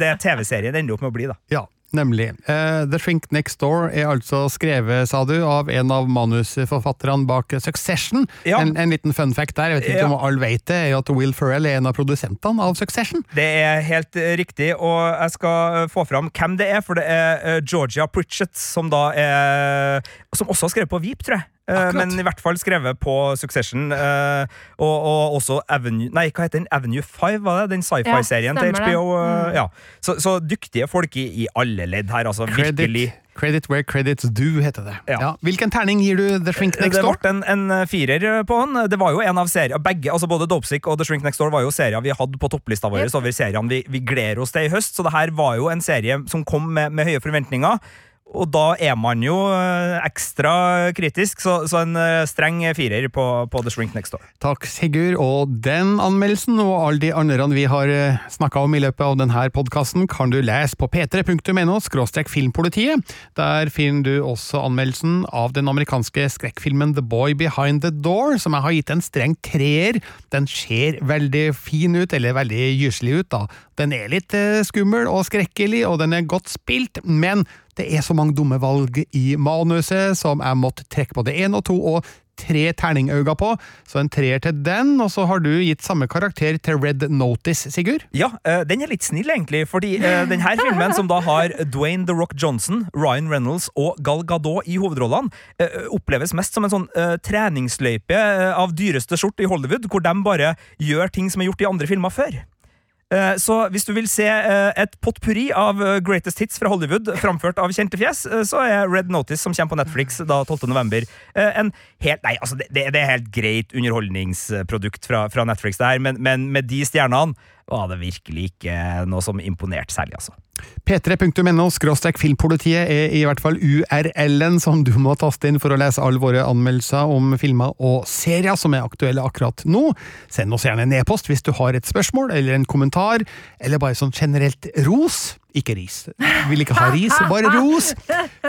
det TV-serien ender opp med å bli, da. Ja, nemlig. Uh, The Shrink Next Door er altså skrevet, sa du, av en av manusforfatterne bak Succession. Ja. En, en liten fun fact der, jeg vet ikke Ja. om alle vet det, er at Will Ferrell er en av produsentene av Succession. Det er helt eh, riktig, og jeg skal eh, få fram hvem det er, for det er Georgia Pritchett, som da er Som også har skrevet på Veep, tror jeg. Eh, Akkurat. Men i hvert fall skrevet på Succession. eh, og, og også Avenue Nei, hva heter den? Avenue 5, var det? Den sci-fi-serien Ja, til. HBO. eh, Mm. ja. så, så dyktige folk i, i alle ledd her, altså. Virkelig. Credit, credit where credits do, heter det. Ja. Ja. Hvilken terning gir du The Shrink Next Det Door? ble en, en firer på han. Det var jo en av serier Begge, altså både Dopesick og The Shrink Next Door var jo serier vi hadde på topplista vår over seriene vi, vi gleder oss til i høst, så det her var jo en serie som kom med, med høye forventninger. Og da er man jo eh, ekstra kritisk, så, så en eh, streng firer på, på The Shrink Next Door. Takk, Sigurd. Og den anmeldelsen og alle de andre vi har snakka om i løpet av denne podkasten, kan du lese på p3.no filmpolitiet. Der finner du også anmeldelsen av den amerikanske skrekkfilmen The Boy Behind the Door, som jeg har gitt en streng treer. Den ser veldig fin ut, eller veldig gyselig ut, da. Den er litt eh, skummel og skrekkelig, og den er godt spilt, men det er så mange dumme valg i manuset som jeg måtte trekke på det én og to og tre terningøyne på, så en treer til den, og så har du gitt samme karakter til Red Notice, Sigurd. Ja, eh, den er litt snill, egentlig, fordi uh, denne filmen, som da har Dwayne The Rock Johnson, Ryan Reynolds og Gal Gadot i hovedrollene, eh, oppleves mest som en sånn eh, treningsløype eh, av dyreste skjort i Hollywood, hvor de bare gjør ting som er gjort i andre filmer før. Eh, Så hvis du vil se eh, et potpurri av eh, greatest hits fra Hollywood framført av kjente fjes, så er Red Notice, som kommer på Netflix da 12. november, eh, en helt Nei, altså, det, det er helt greit underholdningsprodukt fra, fra Netflix, det her, men, men med de stjernene var det virkelig ikke noe som imponerte særlig, altså. P3.no skråstrek filmpolitiet er i hvert fall URL-en som du må taste inn for å lese alle våre anmeldelser om filmer og serier som er aktuelle akkurat nå. Send oss gjerne en e-post hvis du har et spørsmål eller en kommentar, eller bare sånn generelt ros. Ikke ris. Vil ikke ha ris, bare ros.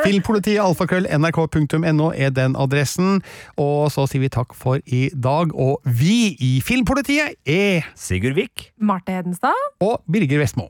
Filmpolitiet alfakrøll nrk.no er den adressen. Og så sier vi takk for i dag, og vi i Filmpolitiet er Sigurd Vik. Marte Hedenstad. og Birger Vestmo.